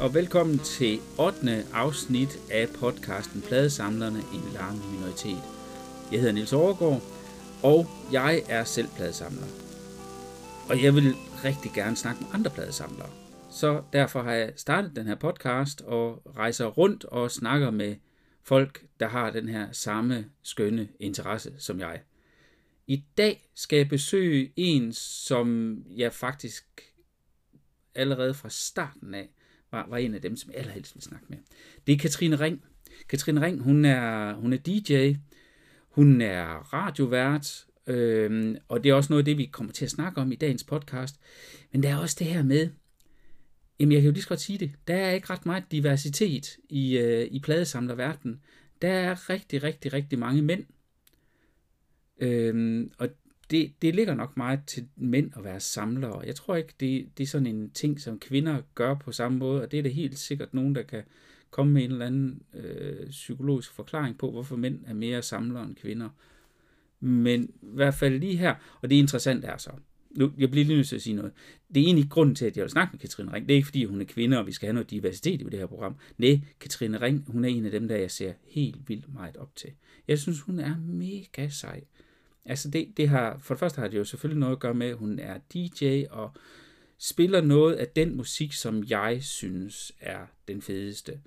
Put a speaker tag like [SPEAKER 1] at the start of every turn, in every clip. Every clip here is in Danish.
[SPEAKER 1] Og velkommen til 8. afsnit af podcasten Pladesamlerne en lang minoritet. Jeg hedder Nils Overgaard, og jeg er selv pladesamler. Og jeg vil rigtig gerne snakke med andre pladesamlere. Så derfor har jeg startet den her podcast og rejser rundt og snakker med folk, der har den her samme skønne interesse som jeg. I dag skal jeg besøge en, som jeg faktisk allerede fra starten af var, var en af dem, som jeg allerhelst vil snakke med. Det er Katrine Ring. Katrine Ring, hun er, hun er DJ, hun er radiovært, øhm, og det er også noget af det, vi kommer til at snakke om i dagens podcast. Men der er også det her med, jamen jeg kan jo lige så godt sige det, der er ikke ret meget diversitet i, øh, i pladesamlerverdenen. Der er rigtig, rigtig, rigtig mange mænd. Øhm, og det, det ligger nok meget til mænd at være samlere. Jeg tror ikke, det, det er sådan en ting, som kvinder gør på samme måde, og det er der helt sikkert nogen, der kan komme med en eller anden øh, psykologisk forklaring på, hvorfor mænd er mere samlere end kvinder. Men i hvert fald lige her, og det interessante er så, nu, jeg bliver lige nødt til at sige noget. Det er egentlig grunden til, at jeg vil snakke med Katrine Ring. Det er ikke, fordi hun er kvinde, og vi skal have noget diversitet i det her program. Nej, Katrine Ring, hun er en af dem, der jeg ser helt vildt meget op til. Jeg synes, hun er mega sej. Altså det, det har, for det første har det jo selvfølgelig noget at gøre med, at hun er DJ og spiller noget af den musik, som jeg synes er den fedeste.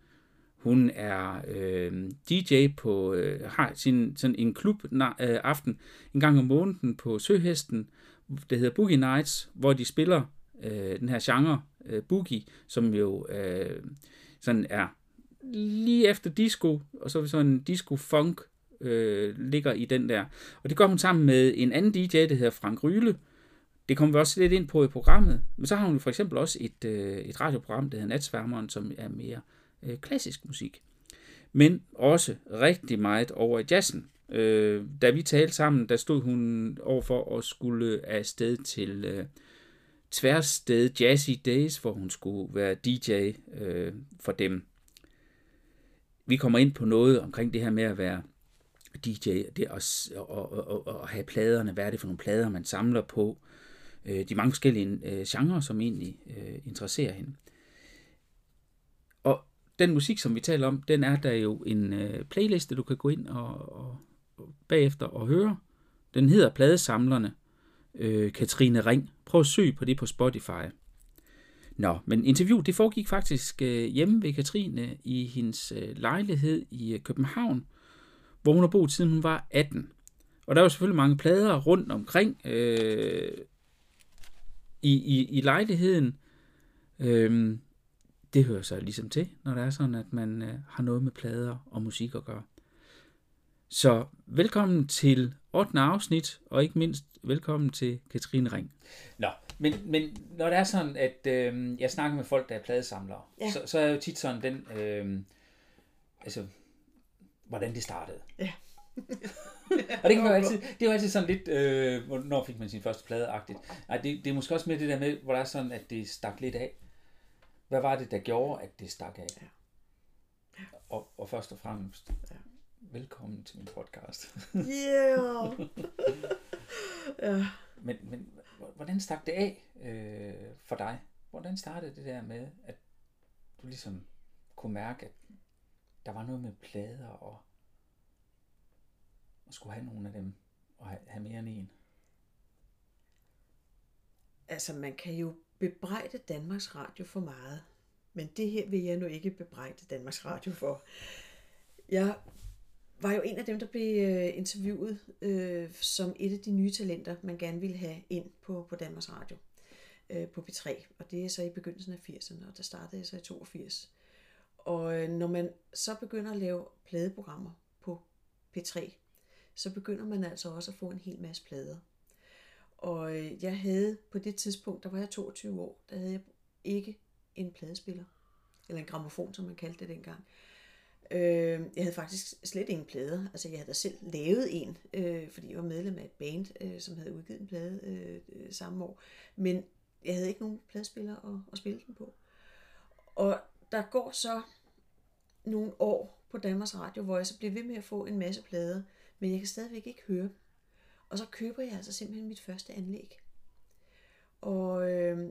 [SPEAKER 1] Hun er øh, DJ på, øh, har sin, sådan en klub øh, aften en gang om måneden på Søhesten, det hedder Boogie Nights, hvor de spiller øh, den her genre, øh, boogie, som jo øh, sådan er lige efter disco, og så er sådan en disco-funk øh, ligger i den der. Og det gør hun sammen med en anden DJ, der hedder Frank Ryle. Det kommer vi også lidt ind på i programmet. Men så har hun for eksempel også et, øh, et radioprogram, der hedder Natsværmeren, som er mere øh, klassisk musik. Men også rigtig meget over i jazzen. Øh, da vi talte sammen, der stod hun overfor at skulle afsted til øh, Tværsted Jazzy Days, hvor hun skulle være DJ øh, for dem. Vi kommer ind på noget omkring det her med at være DJ, det at, at, at, at have pladerne, hvad er det for nogle plader, man samler på, øh, de mange forskellige øh, genrer, som egentlig øh, interesserer hende. Og den musik, som vi taler om, den er der jo en øh, playliste, du kan gå ind og, og, og bagefter og høre. Den hedder Pladesamlerne, øh, Katrine Ring. Prøv at søge på det på Spotify. Nå, men interviewet det foregik faktisk øh, hjemme ved Katrine i hendes øh, lejlighed i øh, København, hvor hun har boet siden hun var 18. Og der er jo selvfølgelig mange plader rundt omkring øh, i, i, i lejligheden. Øh, det hører sig ligesom til, når det er sådan, at man øh, har noget med plader og musik at gøre. Så velkommen til 8. afsnit, og ikke mindst velkommen til Katrine Ring. Nå, men, men når det er sådan, at øh, jeg snakker med folk, der er pladesamlere, ja. så, så er jo tit sådan den, øh, altså hvordan det startede. Ja. og det kan jo altid, det er jo altid sådan lidt, øh, hvornår fik man sin første plade-agtigt. Nej, det, det er måske også med det der med, hvor der er sådan, at det stak lidt af. Hvad var det, der gjorde, at det stak af? Ja. Ja. Og, og først og fremmest, ja. velkommen til min podcast. Yeah! ja. Men, men hvordan stak det af øh, for dig? Hvordan startede det der med, at du ligesom kunne mærke, at der var noget med plader og, og skulle have nogle af dem og have, have mere end en.
[SPEAKER 2] Altså, man kan jo bebrejde Danmarks Radio for meget. Men det her vil jeg nu ikke bebrejde Danmarks Radio for. Jeg var jo en af dem, der blev øh, interviewet øh, som et af de nye talenter, man gerne ville have ind på, på Danmarks Radio øh, på P3. Og det er så i begyndelsen af 80'erne, og der startede jeg så i 82. Og øh, når man så begynder at lave pladeprogrammer på P3, så begynder man altså også at få en hel masse plader. Og øh, jeg havde på det tidspunkt, der var jeg 22 år, der havde jeg ikke en pladespiller. Eller en gramofon, som man kaldte det dengang. Øh, jeg havde faktisk slet ingen plader. Altså jeg havde da selv lavet en, øh, fordi jeg var medlem af et band, øh, som havde udgivet en plade øh, øh samme år. Men jeg havde ikke nogen pladespiller at, at spille den på. Og der går så nogle år på Danmarks Radio, hvor jeg så bliver ved med at få en masse plader, men jeg kan stadigvæk ikke høre dem. Og så køber jeg altså simpelthen mit første anlæg. Og, øh,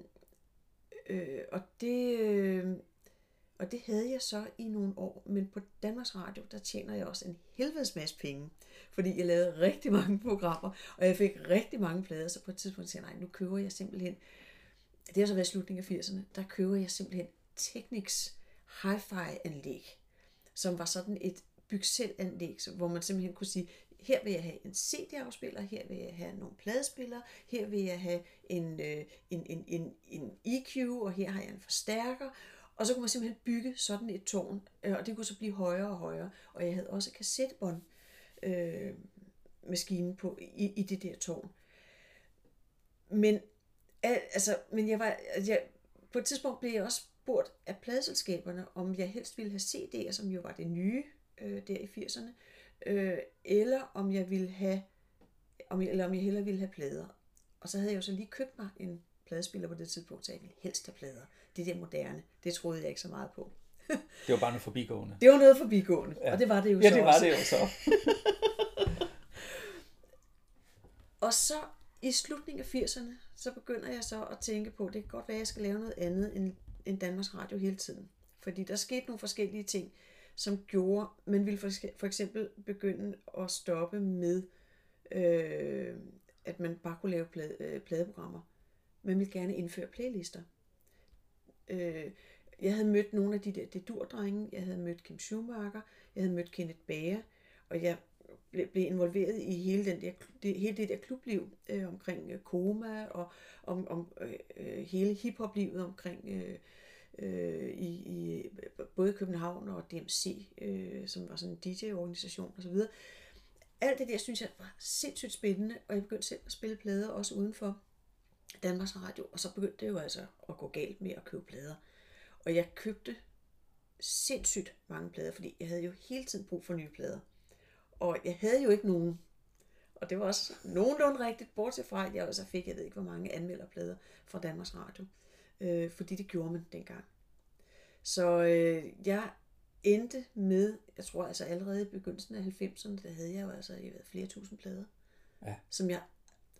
[SPEAKER 2] øh, og det, øh, Og det havde jeg så i nogle år, men på Danmarks Radio, der tjener jeg også en helvedes masse penge, fordi jeg lavede rigtig mange programmer, og jeg fik rigtig mange plader, så på et tidspunkt sagde jeg, nej, nu køber jeg simpelthen, det har så været slutningen af 80'erne, der køber jeg simpelthen Technics hi-fi anlæg, som var sådan et byg selv anlæg, hvor man simpelthen kunne sige, her vil jeg have en CD-afspiller, her vil jeg have nogle pladespillere, her vil jeg have en, øh, en, en, en, en EQ, og her har jeg en forstærker, og så kunne man simpelthen bygge sådan et tårn, øh, og det kunne så blive højere og højere. Og jeg havde også kassettebånd øh, maskinen på i, i det der tårn. Men, altså, men jeg var, jeg, på et tidspunkt blev jeg også spurgt af pladeselskaberne, om jeg helst ville have CD'er, som jo var det nye øh, der i 80'erne, øh, eller om jeg ville have, om jeg, eller om jeg hellere ville have plader. Og så havde jeg jo så lige købt mig en pladespiller på det tidspunkt, så jeg ville helst have plader. Det der moderne, det troede jeg ikke så meget på.
[SPEAKER 1] det var bare noget forbigående.
[SPEAKER 2] Det var noget forbigående, ja. og det var det jo
[SPEAKER 1] ja,
[SPEAKER 2] så
[SPEAKER 1] det var også. det jo så.
[SPEAKER 2] og så i slutningen af 80'erne, så begynder jeg så at tænke på, det kan godt være, at jeg skal lave noget andet end, end Danmarks Radio hele tiden. Fordi der skete nogle forskellige ting, som gjorde, man ville for, for eksempel begynde at stoppe med, øh, at man bare kunne lave plade, øh, pladeprogrammer. Man ville gerne indføre playlister. Øh, jeg havde mødt nogle af de der dedurdrenge, jeg havde mødt Kim Schumacher, jeg havde mødt Kenneth Bager, og jeg blev, involveret i hele, den der, det, hele det der klubliv øh, omkring øh, koma og om, om øh, øh hele hiphoplivet omkring øh, øh, i, i både København og DMC, øh, som var sådan en DJ-organisation osv. Alt det der synes jeg var sindssygt spændende, og jeg begyndte selv at spille plader også udenfor Danmarks Radio, og så begyndte det jo altså at gå galt med at købe plader. Og jeg købte sindssygt mange plader, fordi jeg havde jo hele tiden brug for nye plader. Og jeg havde jo ikke nogen. Og det var også nogenlunde rigtigt, bortset fra, at jeg også fik, jeg ved ikke hvor mange anmelderplader fra Danmarks Radio. Øh, fordi det gjorde man dengang. Så øh, jeg endte med, jeg tror altså allerede i begyndelsen af 90'erne, der havde jeg jo altså jeg ved, flere tusind plader, ja. som jeg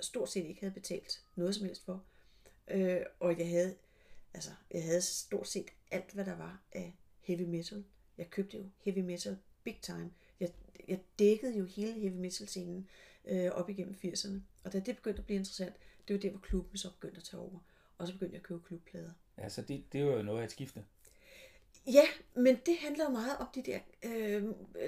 [SPEAKER 2] stort set ikke havde betalt noget som helst for. Øh, og jeg havde, altså, jeg havde stort set alt, hvad der var af heavy metal. Jeg købte jo heavy metal big time. Jeg, dækkede jo hele heavy metal scenen øh, op igennem 80'erne. Og da det begyndte at blive interessant, det var der, hvor klubben så begyndte at tage over. Og så begyndte jeg at købe klubplader.
[SPEAKER 1] Ja, så det, det var jo noget af et skifte.
[SPEAKER 2] Ja, men det handler meget om det der, øh,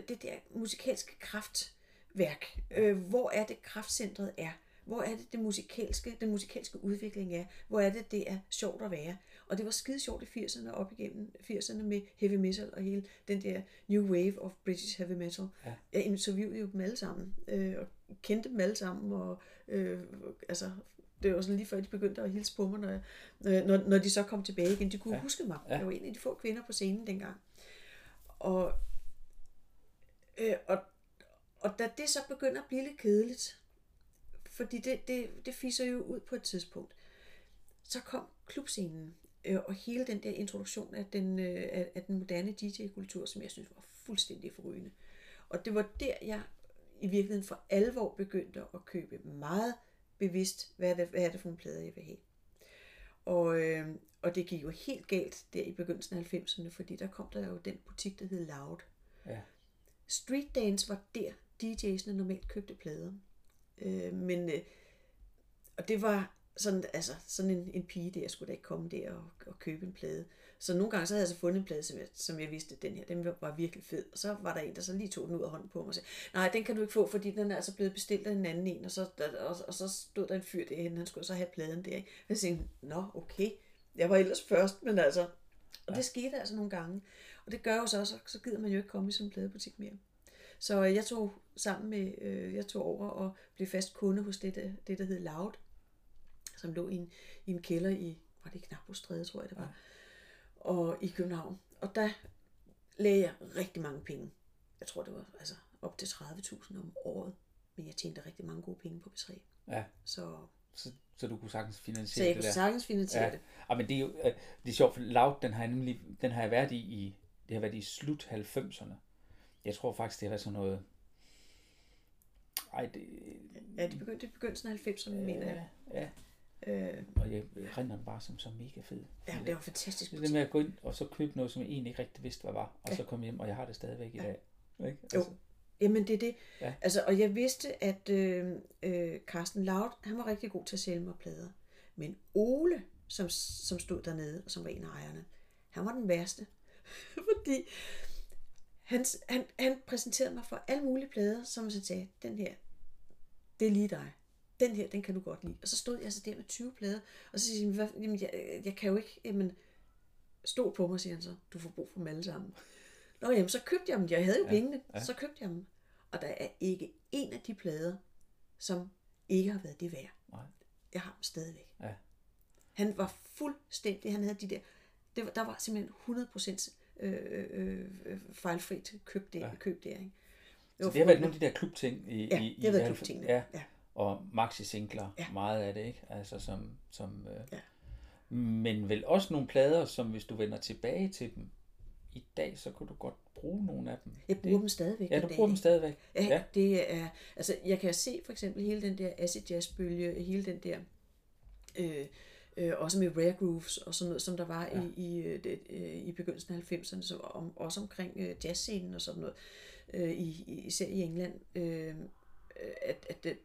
[SPEAKER 2] det der musikalske kraftværk. Øh, hvor er det kraftcentret er? Hvor er det, det musikalske, den musikalske udvikling er? Hvor er det, det er sjovt at være? Og det var skide sjovt i 80'erne, op igennem 80'erne med heavy metal og hele den der new wave of British heavy metal. Ja. Jeg interviewede jo dem alle sammen, øh, og kendte dem alle sammen, og øh, altså, det var sådan lige før, de begyndte at hilse på mig, når, jeg, når, når de så kom tilbage igen. De kunne ja. huske mig. Ja. Jeg var en af de få kvinder på scenen dengang. Og, øh, og, og da det så begynder at blive lidt kedeligt, fordi det, det, det fiser jo ud på et tidspunkt. Så kom klubscenen øh, og hele den der introduktion af den, øh, af, af den moderne DJ-kultur, som jeg synes var fuldstændig forrygende. Og det var der, jeg i virkeligheden for alvor begyndte at købe meget bevidst, hvad er det, hvad er det for en plade, jeg vil have. Og, øh, og det gik jo helt galt der i begyndelsen af 90'erne, fordi der kom der jo den butik, der hed Loud. Ja. Street Dance var der, DJ'sene normalt købte plader. Øh, men, øh, og det var sådan, altså, sådan en, en pige der, skulle da ikke komme der og, og købe en plade. Så nogle gange så havde jeg så fundet en plade, som jeg, som jeg vidste, den her, den var virkelig fed. Og så var der en, der så lige tog den ud af hånden på mig og sagde, nej, den kan du ikke få, fordi den er altså blevet bestilt af en anden en. Og så, og, og så stod der en fyr derhen, han skulle så have pladen der. Og jeg tænkte, nå, okay. Jeg var ellers først, men altså... Og ja. det skete altså nogle gange. Og det gør jo så også, så gider man jo ikke komme i sådan en pladebutik mere. Så jeg tog sammen med, øh, jeg tog over og blev fast kunde hos det, det der hed Loud, som lå i en, i en kælder i, var det Knapostræde, tror jeg det var, ja. og i København. Og der lagde jeg rigtig mange penge. Jeg tror, det var altså op til 30.000 om året, men jeg tjente rigtig mange gode penge på B3. Ja.
[SPEAKER 1] Så, så, så du kunne sagtens finansiere
[SPEAKER 2] det Så jeg kunne sagtens finansiere ja. det.
[SPEAKER 1] Ja, men det er jo øh, det er sjovt, for Loud, den har jeg nemlig, den har jeg været i, i det har været i slut 90'erne. Jeg tror faktisk, det har været sådan noget
[SPEAKER 2] ej, det... Ja, det begyndte i begyndelsen af 90'erne, øh, mener jeg. Ja. Øh,
[SPEAKER 1] Og jeg render bare som så mega fed.
[SPEAKER 2] ja, det var fantastisk.
[SPEAKER 1] Det der med at gå ind og så købe noget, som jeg egentlig ikke rigtig vidste, hvad var, og
[SPEAKER 2] Ja.
[SPEAKER 1] så komme hjem, og jeg har det stadigvæk i
[SPEAKER 2] Ja.
[SPEAKER 1] dag. Ikke?
[SPEAKER 2] Jo. Jamen det er det.
[SPEAKER 1] Ja.
[SPEAKER 2] Altså, og jeg vidste, at øh, øh, Carsten Laut, han var rigtig god til at sælge mig plader. Men Ole, som, som stod dernede, og som var en af ejerne, han var den værste. Fordi han, han, han præsenterede mig for alle mulige plader, som han sagde, den her, det er lige dig. Den her, den kan du godt lide. Og så stod jeg så der med 20 plader, og så siger han, "Hvad- jamen, jeg, jeg kan jo ikke, jamen, stol på mig, siger han så, du får brug for dem alle sammen. Nå jamen, så købte jeg dem. Jeg havde jo
[SPEAKER 1] Ja,
[SPEAKER 2] pengene,
[SPEAKER 1] ja.
[SPEAKER 2] så købte jeg dem. Og der er ikke en af de plader, som ikke har været det værd.
[SPEAKER 1] Nej.
[SPEAKER 2] Jeg har dem stadigvæk.
[SPEAKER 1] Ja.
[SPEAKER 2] Han var fuldstændig, han havde de der, det var, der var simpelthen 100% øh, øh, øh, fejlfrit køb der,
[SPEAKER 1] Ja.
[SPEAKER 2] køb der ikke?
[SPEAKER 1] Så det har været nogle af de der klubting i,
[SPEAKER 2] Ja,
[SPEAKER 1] i,
[SPEAKER 2] det har været
[SPEAKER 1] i-
[SPEAKER 2] klubtingene.
[SPEAKER 1] Ja,
[SPEAKER 2] Ja.
[SPEAKER 1] Og maxi-singler,
[SPEAKER 2] Ja.
[SPEAKER 1] meget af det, ikke? Altså som, som øh,
[SPEAKER 2] Ja.
[SPEAKER 1] men vel også nogle plader, som hvis du vender tilbage til dem i dag, så kunne du godt bruge nogle af dem.
[SPEAKER 2] Jeg bruger dem stadigvæk.
[SPEAKER 1] Ja, du
[SPEAKER 2] dag,
[SPEAKER 1] bruger dem
[SPEAKER 2] ikke?
[SPEAKER 1] stadigvæk.
[SPEAKER 2] Ja,
[SPEAKER 1] Ja.
[SPEAKER 2] det er, altså jeg kan se for eksempel hele den der acid jazz bølge, hele den der, øh, øh, også med rare grooves og sådan noget, som der var
[SPEAKER 1] Ja.
[SPEAKER 2] i, i, øh, det, øh, i begyndelsen af 90'erne, så om, også omkring øh, jazzscenen og sådan noget, øh, i, i- især i England, øh, at, at, at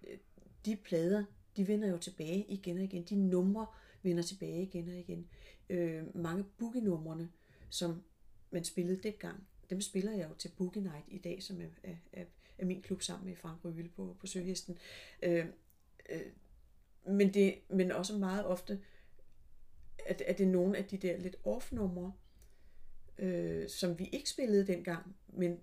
[SPEAKER 2] de plader, de vender jo tilbage igen og igen. De numre vender tilbage igen og igen. Øh, mange boogie-numrene, som man spillede dengang, dem spiller jeg jo til Boogie Night i dag, som er, er, er, er min klub sammen med Frank Røhle på, på Søhesten. Øh, øh, men, det, men også meget ofte, at, at det er nogle af de der lidt off-numre, øh, som vi ikke spillede dengang, men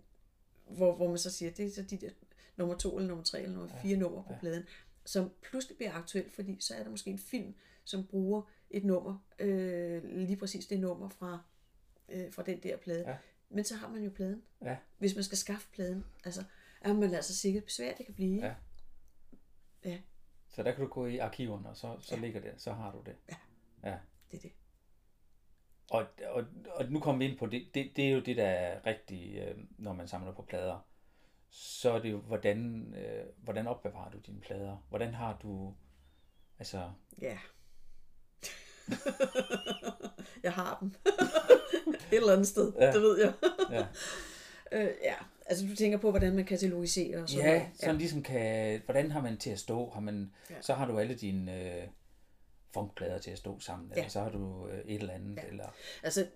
[SPEAKER 2] hvor, hvor man så siger, det er så de der nummer to eller nummer tre eller nummer fire numre på
[SPEAKER 1] ja.
[SPEAKER 2] pladen, som pludselig bliver aktuelt, fordi så er der måske en film, som bruger et nummer, øh, lige præcis det nummer fra, øh, fra den der plade.
[SPEAKER 1] Ja.
[SPEAKER 2] Men så har man jo pladen.
[SPEAKER 1] Ja.
[SPEAKER 2] Hvis man skal skaffe pladen, altså, er man altså sikkert besvært, det kan blive.
[SPEAKER 1] Ja.
[SPEAKER 2] Ja,
[SPEAKER 1] Så der kan du gå i arkiverne, og så, så
[SPEAKER 2] Ja.
[SPEAKER 1] ligger det, så har du det.
[SPEAKER 2] Ja.
[SPEAKER 1] ja.
[SPEAKER 2] det er det.
[SPEAKER 1] Og, og, og nu kommer vi ind på det, det, det er jo det, der er rigtigt, øh, når man samler på plader. Så er det jo, hvordan, øh, hvordan opbevarer du dine plader? Hvordan har du, altså,
[SPEAKER 2] Ja. jeg har dem. Et eller andet sted,
[SPEAKER 1] Ja.
[SPEAKER 2] ja. det ved jeg.
[SPEAKER 1] ja,
[SPEAKER 2] øh, ja, altså du tænker på, hvordan man katalogiserer og sådan
[SPEAKER 1] ja
[SPEAKER 2] noget.
[SPEAKER 1] sådan ligesom kan, hvordan har man til at stå? Har man,
[SPEAKER 2] Ja.
[SPEAKER 1] Så har du alle dine øh, funkplader til at stå sammen, eller
[SPEAKER 2] Ja.
[SPEAKER 1] så har du øh, et eller andet,
[SPEAKER 2] Ja.
[SPEAKER 1] eller,
[SPEAKER 2] Altså,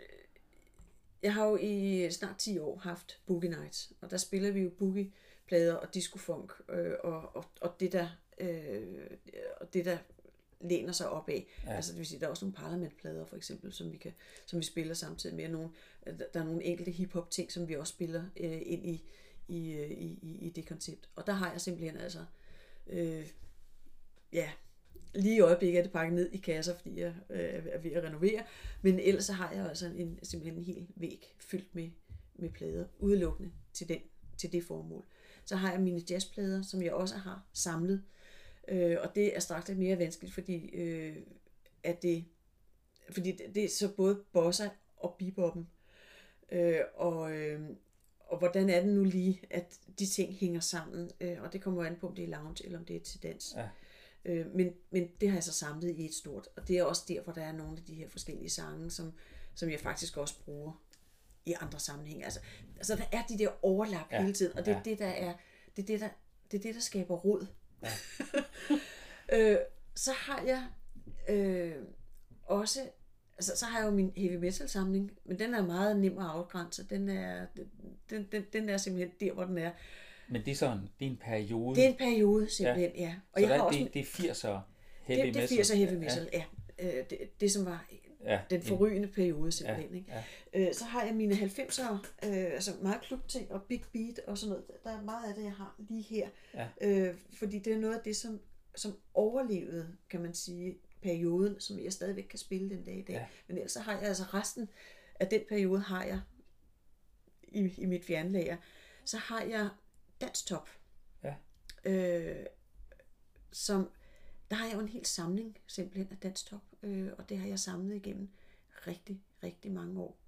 [SPEAKER 2] jeg har jo i snart 10 år haft Boogie Nights, og der spiller vi jo boogie-plader og disco-funk, øh, og, og, og, det der, øh, og det der læner sig op af.
[SPEAKER 1] Ja.
[SPEAKER 2] Altså det vil sige, der er også nogle parlamentplader for eksempel, som vi, kan, som vi spiller samtidig med. Nogle, der der er nogle enkelte hip-hop ting, som vi også spiller øh, ind i, i, øh, i, i, i det koncept. Og der har jeg simpelthen altså, øh, ja, lige i øjeblikket er det pakket ned i kasser, fordi jeg øh, er ved at renovere. Men ellers så har jeg altså en, simpelthen en hel væg fyldt med, med plader, udelukkende til, den, til det formål. Så har jeg mine jazzplader, som jeg også har samlet. Øh, og det er straks lidt mere vanskeligt, fordi, øh, at det, fordi det, det er så både bossa og beboppen. Øh, og, øh, og hvordan er det nu lige, at de ting hænger sammen? Øh, og det kommer an på, om det er lounge eller om det er til dans.
[SPEAKER 1] Ja.
[SPEAKER 2] Øh, men, men det har jeg så samlet i et stort. Og det er også der, hvor der er nogle af de her forskellige sange, som, som jeg faktisk også bruger i andre sammenhænge. Altså, altså der er de der overlap
[SPEAKER 1] ja.
[SPEAKER 2] hele tiden, og det er
[SPEAKER 1] ja.
[SPEAKER 2] det, der er, det er det, der, det er det, der skaber rod.
[SPEAKER 1] Ja.
[SPEAKER 2] øh, så har jeg øh, også, altså, så har jeg jo min heavy metal samling, men den er meget nem at afgrænse. Den er, den, den, den er simpelthen der, hvor den er.
[SPEAKER 1] Men det er sådan, det er en periode.
[SPEAKER 2] Det er en periode simpelthen, ja. ja.
[SPEAKER 1] Og så
[SPEAKER 2] jeg har
[SPEAKER 1] der,
[SPEAKER 2] også
[SPEAKER 1] det, det er 80'er heavy
[SPEAKER 2] det, det er
[SPEAKER 1] metal.
[SPEAKER 2] 80'er heavy metal, ja. ja. Øh, det, det, som var
[SPEAKER 1] Ja,
[SPEAKER 2] den forrygende periode simpelthen.
[SPEAKER 1] Ja,
[SPEAKER 2] Ikke?
[SPEAKER 1] ja.
[SPEAKER 2] Øh, så har jeg mine 90'ere, øh, altså meget klubting og big beat og sådan noget. Der er meget af det, jeg har lige her.
[SPEAKER 1] Ja.
[SPEAKER 2] Øh, fordi det er noget af det, som, som overlevede, kan man sige, perioden, som jeg stadigvæk kan spille den dag i dag.
[SPEAKER 1] Ja.
[SPEAKER 2] Men ellers så har jeg altså resten af den periode, har jeg i, i mit fjernlager. Så har jeg Danstop.
[SPEAKER 1] Ja.
[SPEAKER 2] Øh, som, der har jeg jo en hel samling simpelthen af Danstop, øh, og det har jeg samlet igennem rigtig, rigtig mange år.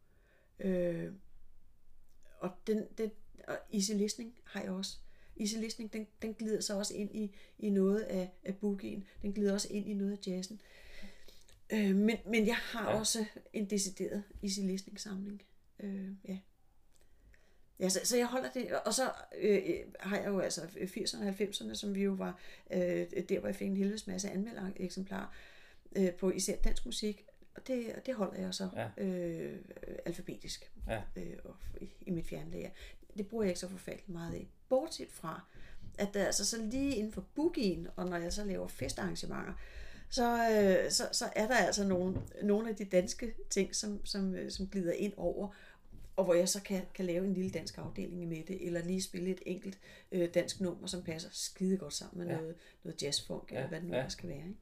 [SPEAKER 2] Øh, og den, den og Easy Listening har jeg også. easy listening, den, den glider så også ind i, i noget af, af boogien. Den glider også ind i noget af jazzen. Øh, men, men jeg har ja. også en decideret easy listening samling. Øh, ja. Ja, så, så jeg holder det, og så øh, har jeg jo altså 80'erne og 90'erne, som vi jo var øh, der, hvor jeg fik en helvedes masse anmeldt eksemplarer øh, på især dansk musik, og det, det holder jeg så ja. øh, alfabetisk ja. øh, og i, mit fjernlæger. Det bruger jeg ikke så forfærdeligt meget af. Bortset fra, at der altså så lige inden for boogien, og når jeg så laver festarrangementer, så, øh, så, så er der altså nogle, nogle af de danske ting, som, som, øh, som glider ind over, og hvor jeg så kan, kan lave en lille dansk afdeling med det, eller lige spille et enkelt øh, dansk nummer, som passer skide godt sammen med ja. noget, noget jazzfunk, ja. eller hvad det nu ja. skal være. Ikke?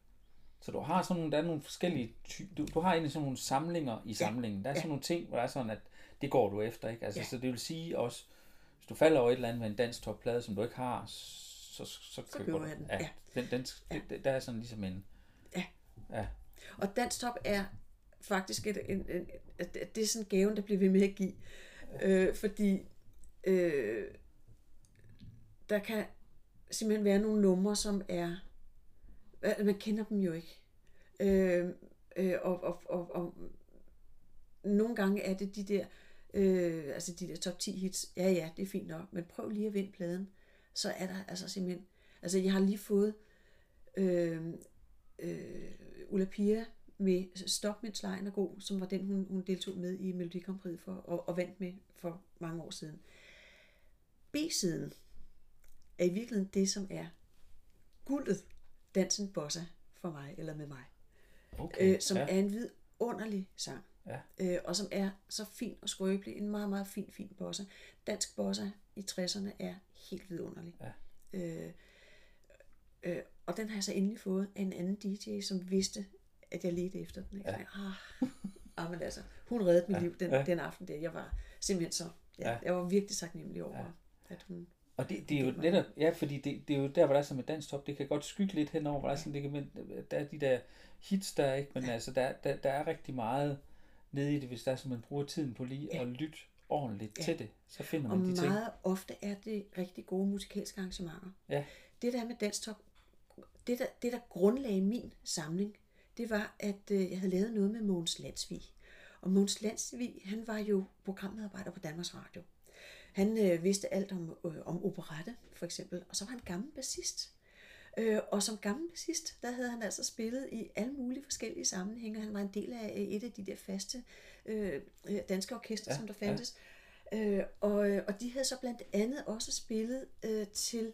[SPEAKER 1] Så du har sådan nogle, der er nogle forskellige, du, du har egentlig sådan nogle samlinger i samlingen. Ja. Der er ja. sådan nogle ting, hvor der er sådan, at det går du efter, ikke? Altså, ja. så det vil sige også, hvis du falder over et eller andet med en dansk topplade, som du ikke har, så, så, så køber
[SPEAKER 2] du den.
[SPEAKER 1] Ja, ja. Den, den, ja. Der er sådan ligesom en...
[SPEAKER 2] Ja. ja. Og dansk top er faktisk et, en, en, at det er sådan gaven, der bliver ved med at give. Øh, fordi øh, der kan simpelthen være nogle numre, som er man kender dem jo ikke. Øh, øh, og, og, og, og nogle gange er det de der, øh, altså de der top 10 hits, ja ja, det er fint nok, men prøv lige at vinde pladen, så er der altså simpelthen, altså jeg har lige fået øh, øh, Ulla Pia med Stop, mens lejen er god, som var den, hun, hun deltog med i Melodi Grand Prix for, og, og vandt med for mange år siden. B-siden er i virkeligheden det, som er guldet Dansen Bossa for mig, eller med mig. Okay, øh, som ja. er en vidunderlig sang. Ja. Øh, og som er så fin og skrøbelig. En meget, meget fin, fin bossa. Dansk bossa i 60'erne er helt vidunderlig. Ja. Øh, øh, og den har jeg så endelig fået af en anden DJ, som vidste, at jeg ledte efter den. Ikke? Ja. Ah, ah, men altså, hun reddede mit ja. liv den, ja. den aften der. Jeg var simpelthen så, ja, ja. jeg var virkelig taknemmelig over, ja. at hun
[SPEAKER 1] og det, det er jo netop, ja, fordi det, det er jo der, hvor der er som et dansk top, det kan godt skygge lidt henover, hvor der er sådan, det kan, men der er de der hits der, ikke? Men altså, der, der, der er rigtig meget nede i det, hvis der er, så man bruger tiden på lige ja. at lytte ordentligt ja. til det, så finder man
[SPEAKER 2] og
[SPEAKER 1] de ting.
[SPEAKER 2] Og meget ofte er det rigtig gode musikalske arrangementer. Ja. Det der med dansk top, det der, det der grundlagde min samling, det var, at øh, jeg havde lavet noget med Måns Landsvig. Og Måns Landsvig, han var jo programmedarbejder på Danmarks Radio. Han øh, vidste alt om, øh, om operette, for eksempel, og så var han gammel bassist. Øh, og som gammel bassist, der havde han altså spillet i alle mulige forskellige sammenhænge. Han var en del af et af de der faste øh, øh danske orkester, ja, som der fandtes. Ja. Øh, og, øh, og de havde så blandt andet også spillet øh, til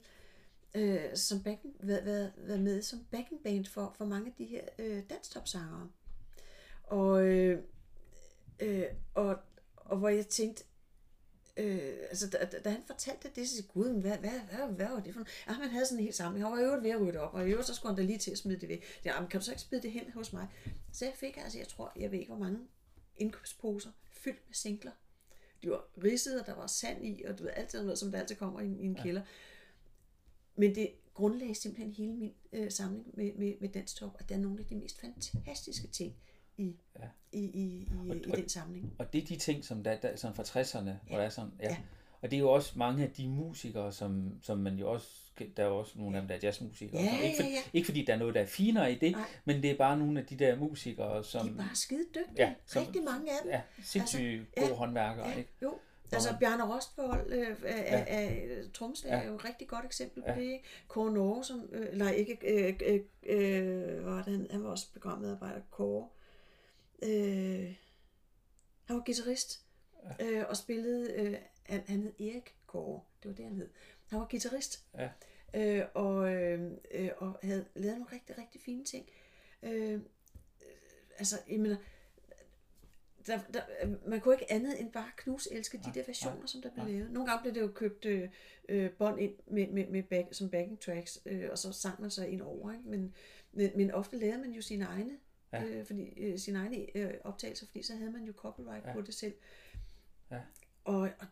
[SPEAKER 2] øh, som backing, været, været, været med som backing band for, for mange af de her øh, danstopsangere. Og, øh, øh, og, og hvor jeg tænkte, Øh, altså, da, da, han fortalte det, så sagde gud, hvad, hvad, hvad, hvad var det for noget? Ja, han havde sådan en helt samling. Han var jo ved at rydde op, og i øvrigt så skulle han da lige til at smide det væk. Ja, men kan du så ikke smide det hen hos mig? Så jeg fik altså, jeg tror, jeg ved ikke, hvor mange indkøbsposer fyldt med singler. De var ridsede, og der var sand i, og du ved, alt noget, som der altid kommer i, i en kælder. Ja. Men det grundlagde simpelthen hele min øh, samling med, med, med dansk top, og der er nogle af de mest fantastiske ting i, ja. i, i, i, og, i den samling.
[SPEAKER 1] Og det er de ting, som der, der sådan fra 60'erne, ja. hvor der er sådan, ja. ja. Og det er jo også mange af de musikere, som, som man jo også, der er også nogle af dem, der er jazzmusikere. Ja, ikke, for, ja, ja. ikke fordi der er noget, der er finere i det, Nej. men det er bare nogle af de der musikere, som...
[SPEAKER 2] De er bare skide dygtige. Ja, som, Rigtig mange af dem.
[SPEAKER 1] Ja, sindssygt altså, gode ja, håndværkere.
[SPEAKER 2] Ja,
[SPEAKER 1] ikke?
[SPEAKER 2] Jo, Altså Bjarne Rostvold øh, er, ja. er, tromslærer ja. er jo et rigtig godt eksempel på ja. det. Kåre Norge, som, øh, nej ikke, øh, øh, øh, var det, han, han var også programmedarbejder, Kåre. Øh, han var guitarist ja. øh, og spillede, øh, han, han hed Erik Kåre, det var det han hed. Han var guitarist ja. øh, og, øh, og havde lavet nogle rigtig, rigtig fine ting. Øh, altså, jeg mener, der, der, man kunne ikke andet end bare knus elske de der versioner, ja, som der blev ja. lavet. Nogle gange blev det jo købt øh, øh, bånd ind med, med, med back, som backing tracks, øh, og så sang man sig ind over. Ikke? Men, men, men ofte lavede man jo sine egne ja. øh, fordi, øh, sine egne øh, optagelser, fordi så havde man jo copyright ja. på det selv. Ja. Og, og